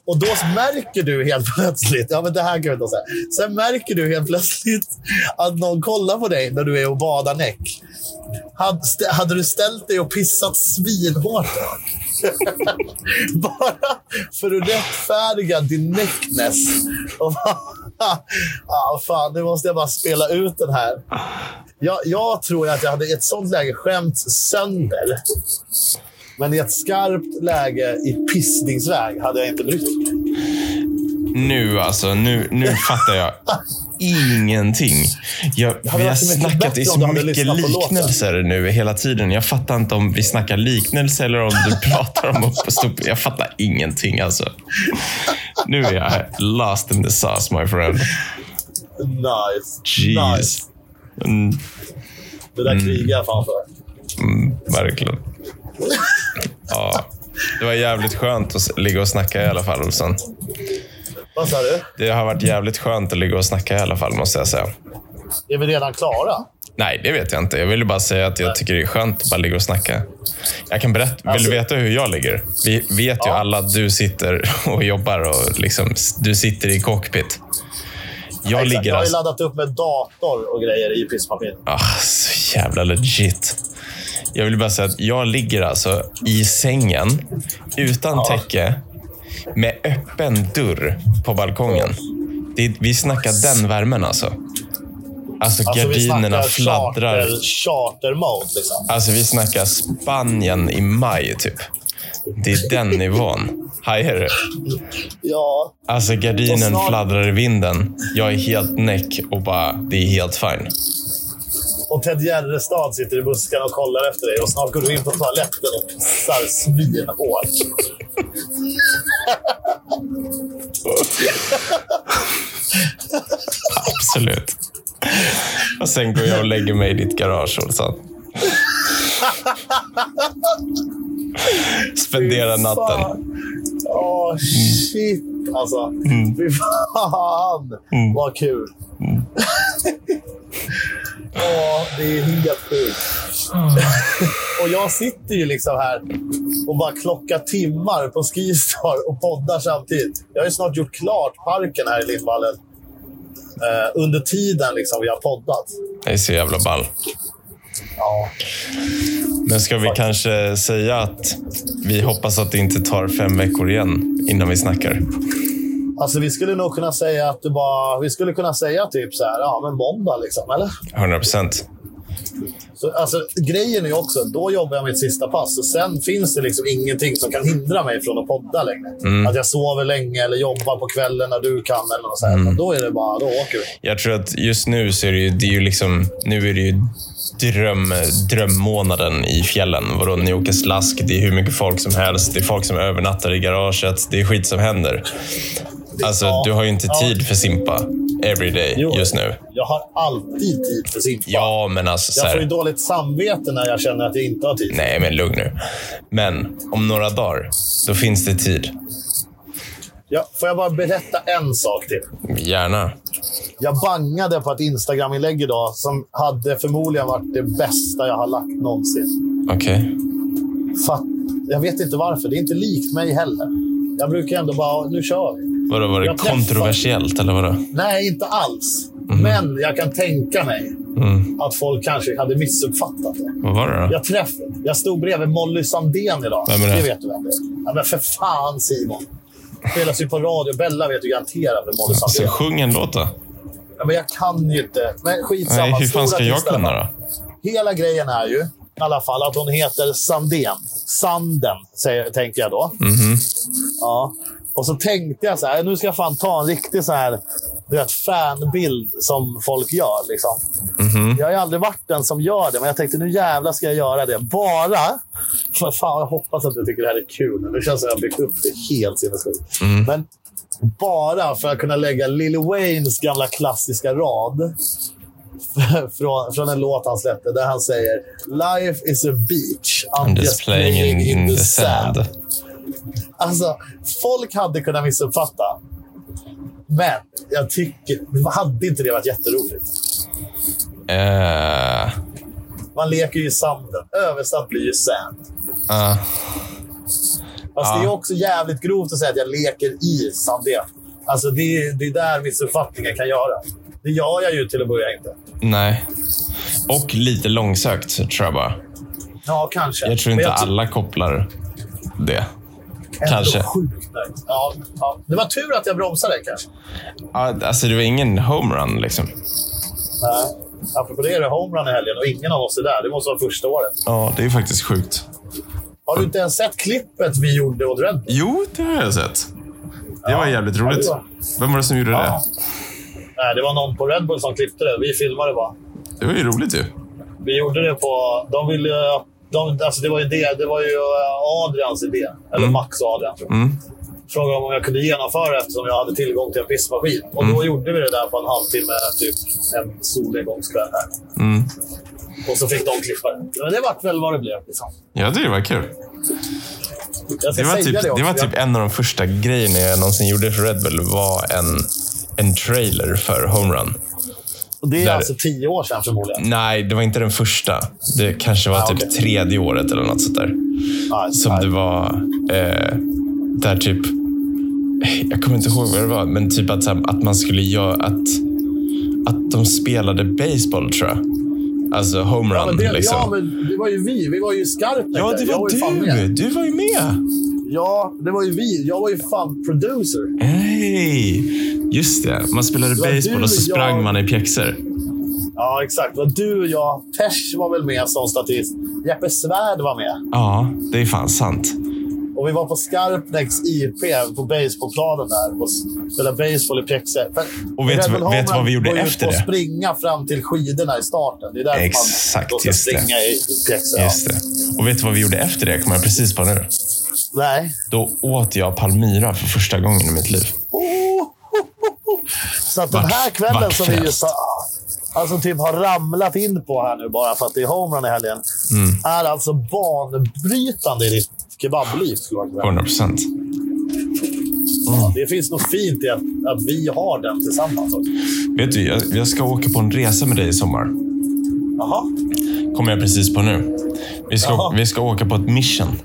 Och då märker du helt plötsligt, ja men det här kan vi inte säga. Sen märker du helt plötsligt att någon kollar på dig när du är och badar näck. Hade, hade du ställt dig och pissat svinhårt? [LAUGHS] Bara för att rättfärdiga din. Och bara, [LAUGHS] ah, fan, nu måste jag bara spela ut den här. Jag, jag tror att jag hade i ett sånt läge skämts sönder. Men i ett skarpt läge i pissningsväg hade jag inte brytt mig. Nu alltså, nu, nu fattar jag [LAUGHS] ingenting. Jag, vi har snackat i så mycket liknelser nu hela tiden. Jag fattar inte om vi snackar liknelser eller om du [LAUGHS] pratar om upp och stå. Jag fattar ingenting alltså. Nu är jag lost in the sauce, my friend. Nice. Jeez. Nice. Mm, Det där krigar jag fan för. mm, verkligen. Ja, det var jävligt skönt att ligga och snacka i alla fall, Olsson. Vad sa du? Det har varit jävligt skönt att ligga och snacka i alla fall, måste jag säga. Är vi redan klara? Nej, det vet jag inte. Jag ville bara säga att jag tycker det är skönt att bara ligga och snacka. Jag kan berätta. Vill Alltså- du veta hur jag ligger? Vi vet ju Ja. alla att du sitter [LAUGHS] och jobbar och liksom, du sitter i cockpit. Jag Exakt. ligger jag har ju alltså... laddat upp med dator och grejer i pissmaskinen. Ah, så jävla legit. Jag vill bara säga att jag ligger alltså i sängen utan Ja. täcke med öppen dörr på balkongen. Det, vi snackar den värmen alltså. Alltså, Alltså, gardinerna snackar fladdrar. Charter, charter mode liksom. Alltså vi snackar Spanien i maj typ. Det är den nivån. Hajar du? Ja, Alltså gardinen snart- fladdrar i vinden. Jag är helt näck och bara, det är helt fine. och Ted Gärdestad sitter i buskarna och kollar efter dig. Och snart går du in på toaletten och pissar svinhårt. Absolut. Och sen går jag och lägger mig i ditt garage, Olsson. Spendera natten. Åh, shit alltså. Fy fan vad kul. [LAUGHS] Åh, det är helt sjukt. [LAUGHS] och jag sitter ju liksom här och bara klockar timmar på Skistar och poddar samtidigt. Jag har ju snart gjort klart parken här i Lindvallen. Eh, under tiden liksom vi har poddat. Det är så jävla ball. Ja. Men ska vi kanske säga att vi hoppas att det inte tar fem veckor igen innan vi snackar? Alltså vi skulle nog kunna säga att det bara... Vi skulle kunna säga typ så här, ja men måndag liksom, eller? 100 procent. Så, alltså, grejen är ju också, då jobbar jag mitt sista pass och sen finns det liksom ingenting som kan hindra mig från att podda längre. Att jag sover länge eller jobbar på kvällen när du kan eller något sånt. Då är det bara, då åker vi. Jag tror att just nu så är det ju, det är ju liksom, nu är det ju dröm, drömmånaden i fjällen. Vadå, åker slask, det är hur mycket folk som helst, det är folk som övernattar i garaget, det är skit som händer. Alltså, Ja. du har ju inte Ja. tid för Simpa every day Jo. just nu. Jag har alltid tid för simpa. Ja, men alltså så Jag får ju här, dåligt samvete när jag känner att jag inte har tid. Nej, men lugn nu. Men om några dagar, då finns det tid. Ja, får jag bara berätta en sak till? Gärna. Jag bangade på ett Instagram-inlägg idag som hade förmodligen varit det bästa jag har lagt någonsin. Okej. Fatt, jag vet inte varför. Det är inte likt mig heller. Jag brukar ändå bara, nu kör vi. Vadå, var det Jag kontroversiellt eller vadå? Nej, inte alls. Men jag kan tänka mig Mm. att folk kanske hade missuppfattat det. Vad var det då? Jag träffade, jag stod bredvid Molly Sandén idag. Vem är det? vet du vem det är. Ja, men för fan Simon. Spelas ju på radio. Bella vet ju garanterat vem Molly Så Sandén är. sjung en låt då. Ja, men jag kan ju inte. Men skitsamma. Nej, hur fan ska jag kunna då? Hela grejen är ju i alla fall att hon heter Sandén. Sanden, säger, tänker jag då. Mhm. Ja. Och så tänkte jag så här, nu ska jag fan ta en riktig så här, du vet, fanbild som folk gör. Liksom. Mhm. Jag har ju aldrig varit den som gör det, men jag tänkte nu jävlar ska jag göra det. Bara för fan, jag hoppas att du tycker det här är kul. Det känns som att jag har byggt upp det helt sinnessjukt. Mm. Men bara för att kunna lägga Lil Waynes gamla klassiska rad [LAUGHS] från, från en låt han släppte där han säger “Life is a beach, I'm I'm just playing in, in the sand. Alltså, folk hade kunnat missuppfatta. Men jag tycker... Hade inte det varit jätteroligt? Eh, Man leker ju i sanden. Översatt blir ju sand. ah, Fast Ja. det är också jävligt grovt att säga att jag leker i sanden. Alltså, det, är- det är där missuppfattningen kan göra. Det gör jag ju till att börja inte. nej. Och lite långsökt, tror jag bara. Ja, kanske. Jag tror inte ty- alla kopplar det. Kanske. Sjukt ja, ja. Det var tur att jag bromsade kanske. Ja, Alltså, det var ingen homerun liksom. Nej. Apropå det är det homerun i helgen och ingen av oss är där. Det måste vara första året. Ja, det är faktiskt sjukt. Har du inte ens sett klippet vi gjorde åt Red Bull? Jo, det har jag sett. Det var jävligt Ja, roligt. det var- Vem var det som gjorde Ja. det? Nej, det var någon på Red Bull som klippte det. Vi filmade bara. Det var ju roligt ju. Vi gjorde det på... De ville... De, alltså det var ju det. Det var ju eh, Adrians idé. Eller Max och Adrian, tror jag. Mm. frågade om jag kunde genomföra eftersom jag hade tillgång till en pissmaskin. Och Mm. då gjorde vi det där på en halvtimme, typ en solnedgångskväll här. Mm. Och så fick de klippa det. Men det vart väl vad det blev. Liksom. Tycker det var kul. Det var, typ, det det var typ en av de första grejerna jag någonsin gjorde för Red Bull var en, en trailer för Homerun. Och det är där- alltså tio år sedan förmodligen. Nej, det var inte den första. Det kanske var Ah, typ okej. tredje året eller något sånt där. Nej, Som nej. det var eh, där typ... Jag kommer inte ihåg vad det var, men typ att, att man skulle göra... Att, att de spelade baseball, tror jag. Alltså homerun. Ja det, liksom. ja, men det var ju vi. Vi var ju i Skarpnäck. Ja, det var fan du! Du var ju med! Ja, det var ju vi. Jag var ju fan producer. Hej! Just det. Man spelade var baseball och så sprang jag- man i pjäxor. Ja, exakt. Det var du och jag. Tesh var väl med som statist. Jeppe Svärd var med. Ja, det är fan sant. Och vi var på Skarpnäcks IP på baseballplanen där och spelade baseball i pjäxor. Och vet du- vet vad vi gjorde efter det? springa fram till skidorna i starten. Det är därför Exakt, man ska just det. springa i pjäxor. Ja. Just det. Och vet du vad vi gjorde efter det? kommer jag precis på nu. Nej. Då åt jag palmyra för första gången i mitt liv. Så att den här kvällen vart som vi just har, alltså typ har ramlat in på här nu bara för att det är homerun i helgen. Mm. Är alltså banbrytande i ditt kebabliv. skulle jag säga. 100 procent. Ja, det finns något fint i att, att vi har den tillsammans. också. Vet du, jag, jag ska åka på en resa med dig i sommar. Jaha, Kommer jag precis på nu. Vi ska, Jaha. vi ska åka på ett mission.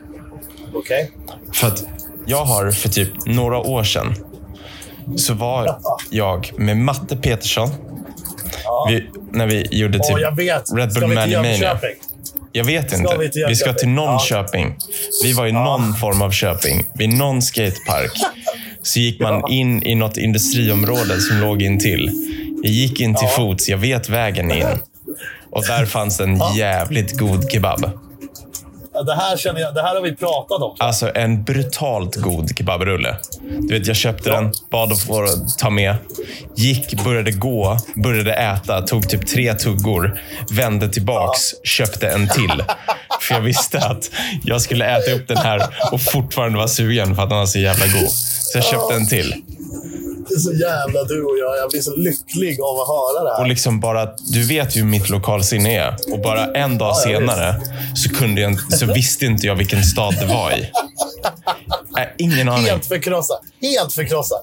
okej. För att jag har för typ några år sedan så var jag med Matte Petersson. Ja. Vi, när vi gjorde typ vet. Red Bull till Mania. Jönköping? Jag vet Ska inte. vi till Vi ska till någon Ja. köping. Vi var i någon form av köping. Vid någon skatepark. Så gick man Ja. in i något industriområde som låg intill. Jag gick in till Ja. fots. Jag vet vägen in. Och där fanns en jävligt god kebab. Ja, Det här, känner jag, det här har vi pratat om. Alltså en brutalt god kebabrulle. Du vet, jag köpte den, bad att få ta med. Gick, började gå, började äta, tog typ tre tuggor, vände tillbaks, köpte en till. [LAUGHS] För jag visste att jag skulle äta upp den här och fortfarande vara sugen för att den var så jävla god. Så jag köpte en till. Det är så jävla du och jag. Jag blir så lycklig av att höra det här. Och liksom bara, du vet ju hur mitt lokalsinne är. Och bara en dag Ja, senare så, kunde jag, så visste inte jag vilken stad det var i. Äh, ingen aning. Helt förkrossad. Helt förkrossad.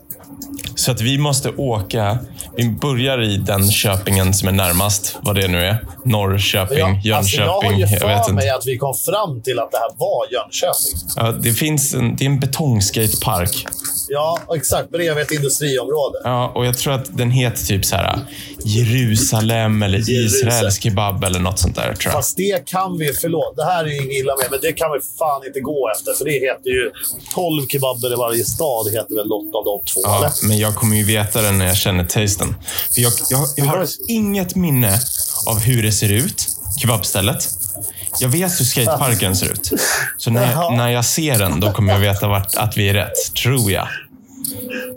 Så att vi måste åka. Vi börjar i den Köpingen som är närmast, vad det nu är. Norrköping, alltså, Jönköping. jag har ju jag vet för mig inte. att vi kom fram till att det här var Jönköping. Ja, det finns en, det är en betongskatepark. Ja, exakt. Bredvid ett industriområde. Ja, och jag tror att den heter typ så här Jerusalem eller Jerusalem. Israels kebab eller något sånt där. Tror jag. Fast det kan vi, förlåt, det här är ju inget illa med, men det kan vi fan inte gå efter. För det heter ju 12 kebaber i varje stad. Heter väl något av de två, Ja, eller? men jag kommer ju veta det när jag känner tasten. För jag, jag, jag har inget minne av hur det ser ut, kebabstället. Jag vet hur skateparken ser ut. Så när jag, när jag ser den, då kommer jag veta vart, att vi är rätt. Tror jag.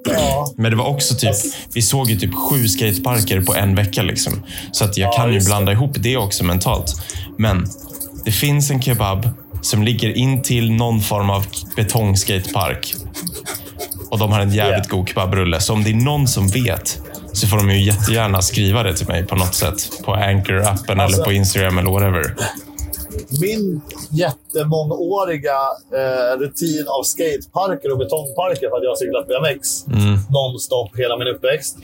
Ja. Men det var också typ, vi såg ju typ sju skateparker på en vecka. Liksom. Så att jag Ja, kan ju just det. blanda ihop det också mentalt. Men det finns en kebab som ligger in till någon form av betongskatepark. Och de har en jävligt god kebabrulle. Så om det är någon som vet så får de ju jättegärna skriva det till mig på något sätt. På Anchor-appen Alltså- eller på Instagram eller whatever. Min jättemångåriga eh, rutin av skateparker och betongparker för att jag har cyklat BMX Mm. nonstop hela min uppväxt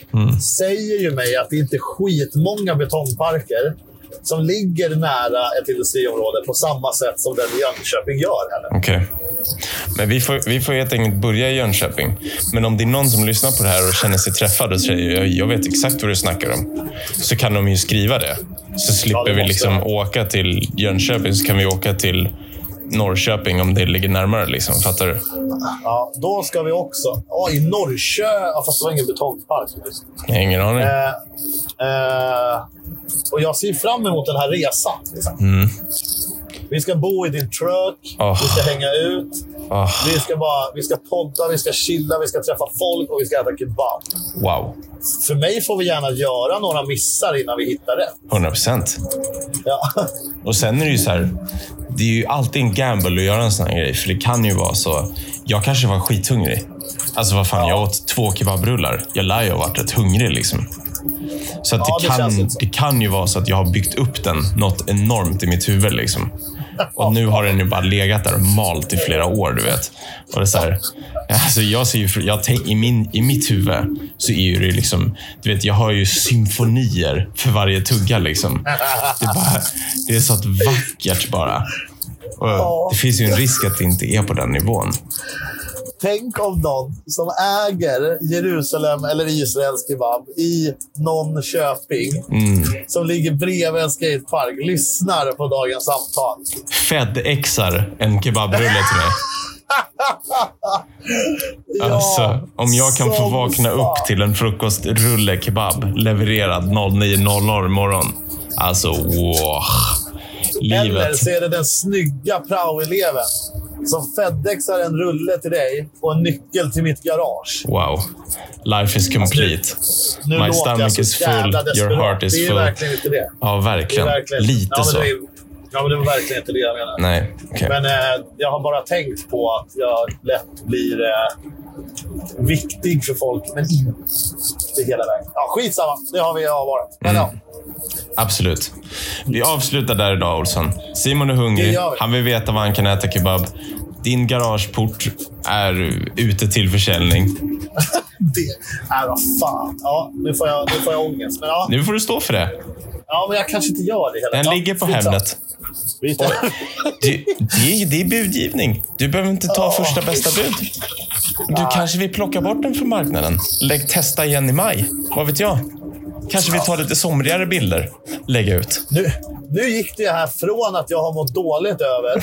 säger ju mig att det inte är skitmånga betongparker som ligger nära ett industriområde på samma sätt som den i Jönköping gör. Okej. Men vi får, vi får helt enkelt börja i Jönköping. Men om det är någon som lyssnar på det här och känner sig träffad och säger jag, jag vet exakt vad du snackar om. Så kan de ju skriva det. Så slipper det vi liksom åka till Jönköping, så kan vi åka till Norrköping om det ligger närmare. Liksom. Fattar du? Ja, då ska vi också... Ja, I Norrköping... Ja, fast det var ingen betongpark. Ingen aning. Eh, eh, och jag ser fram emot den här resan. Liksom. Mm. Vi ska bo i din truck, Åh. vi ska hänga ut, Ah, vi ska, bara, vi ska podda, vi ska chilla, vi ska träffa folk och vi ska äta kebab. wow. För mig får vi gärna göra några missar innan vi hittar rätt. 100 procent. Ja. [LAUGHS] Och sen är det ju så här. Det är ju alltid en gamble att göra en sån här grej. För det kan ju vara så. Jag kanske var skithungrig. Alltså vad fan, jag åt två kebabrullar. Jag lär ju ha varit rätt hungrig liksom. Så att Ja, det, det kan, det kan ju vara så att jag har byggt upp den något enormt i mitt huvud. Liksom. Och nu har den ju bara legat där och malt i flera år, du vet. Och det är så här, [LAUGHS] alltså jag ser ju, jag tänk, i, min, I mitt huvud så är det liksom, du vet, jag har ju symfonier för varje tugga. Liksom. Det, är bara, det är så att vackert bara. Och det finns ju en risk att det inte är på den nivån. Tänk om någon som äger Jerusalem eller Israels kebab i någon köping som ligger bredvid en skatepark lyssnar på dagens samtal. Fed-exar en kebabrulle till mig. [LAUGHS] Alltså, om jag kan få vakna fan. upp till en frukostrulle kebab levererad 09.00 imorgon. Alltså, wow. Eller Livet. så är det den snygga praoeleven som Fedexar en rulle till dig och en nyckel till mitt garage. Wow. Life is complete. Nu My stomach is full, your heart is Det är full. verkligen inte det. Ja, Det är verkligen. verkligen... Lite ja, så. Det är, ja, men det var verkligen inte det jag menade. Nej, okej. Men eh, jag har bara tänkt på att jag lätt blir eh, viktig för folk, men inte hela vägen. Ja, skitsamma. Det har vi varit. Men Mm. ja, Absolut. Vi avslutar där idag, Olsson. Simon är hungrig. Han vill veta var han kan äta kebab. Din garageport är ute till försäljning. [LAUGHS] det är vad fan. Ja, nu får jag, nu får jag ångest. Men ja, Nu får du stå för det. ja, men jag kanske inte gör det hela Den ja, ligger på. Hemnet. [LAUGHS] Det, det, är, det är budgivning. Du behöver inte ta första bästa bud. Du kanske vill plocka bort den från marknaden. Lägg testa igen i maj. Vad vet jag? Kanske vill ta lite somrigare bilder. Lägga ut. Nu, nu gick det här från att jag har mått dåligt över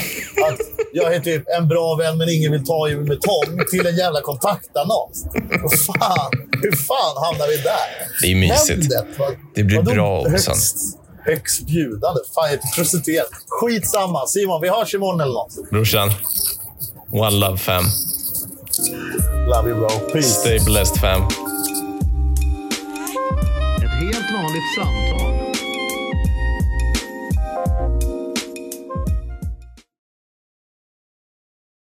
att jag är typ en bra vän men ingen vill ta i mig med tång till en jävla kontaktannons. Vad fan, hur fan hamnar vi där? Det är mysigt. Hemnet, vad- Det blir bra också. Högst, högst bjudande. Fan, jag är prostituerad. Skitsamma. Simon, vi hörs imorgon eller något. Brorsan. One love fam. Love you bro. Peace. Stay blessed fam. Vanligt samtal.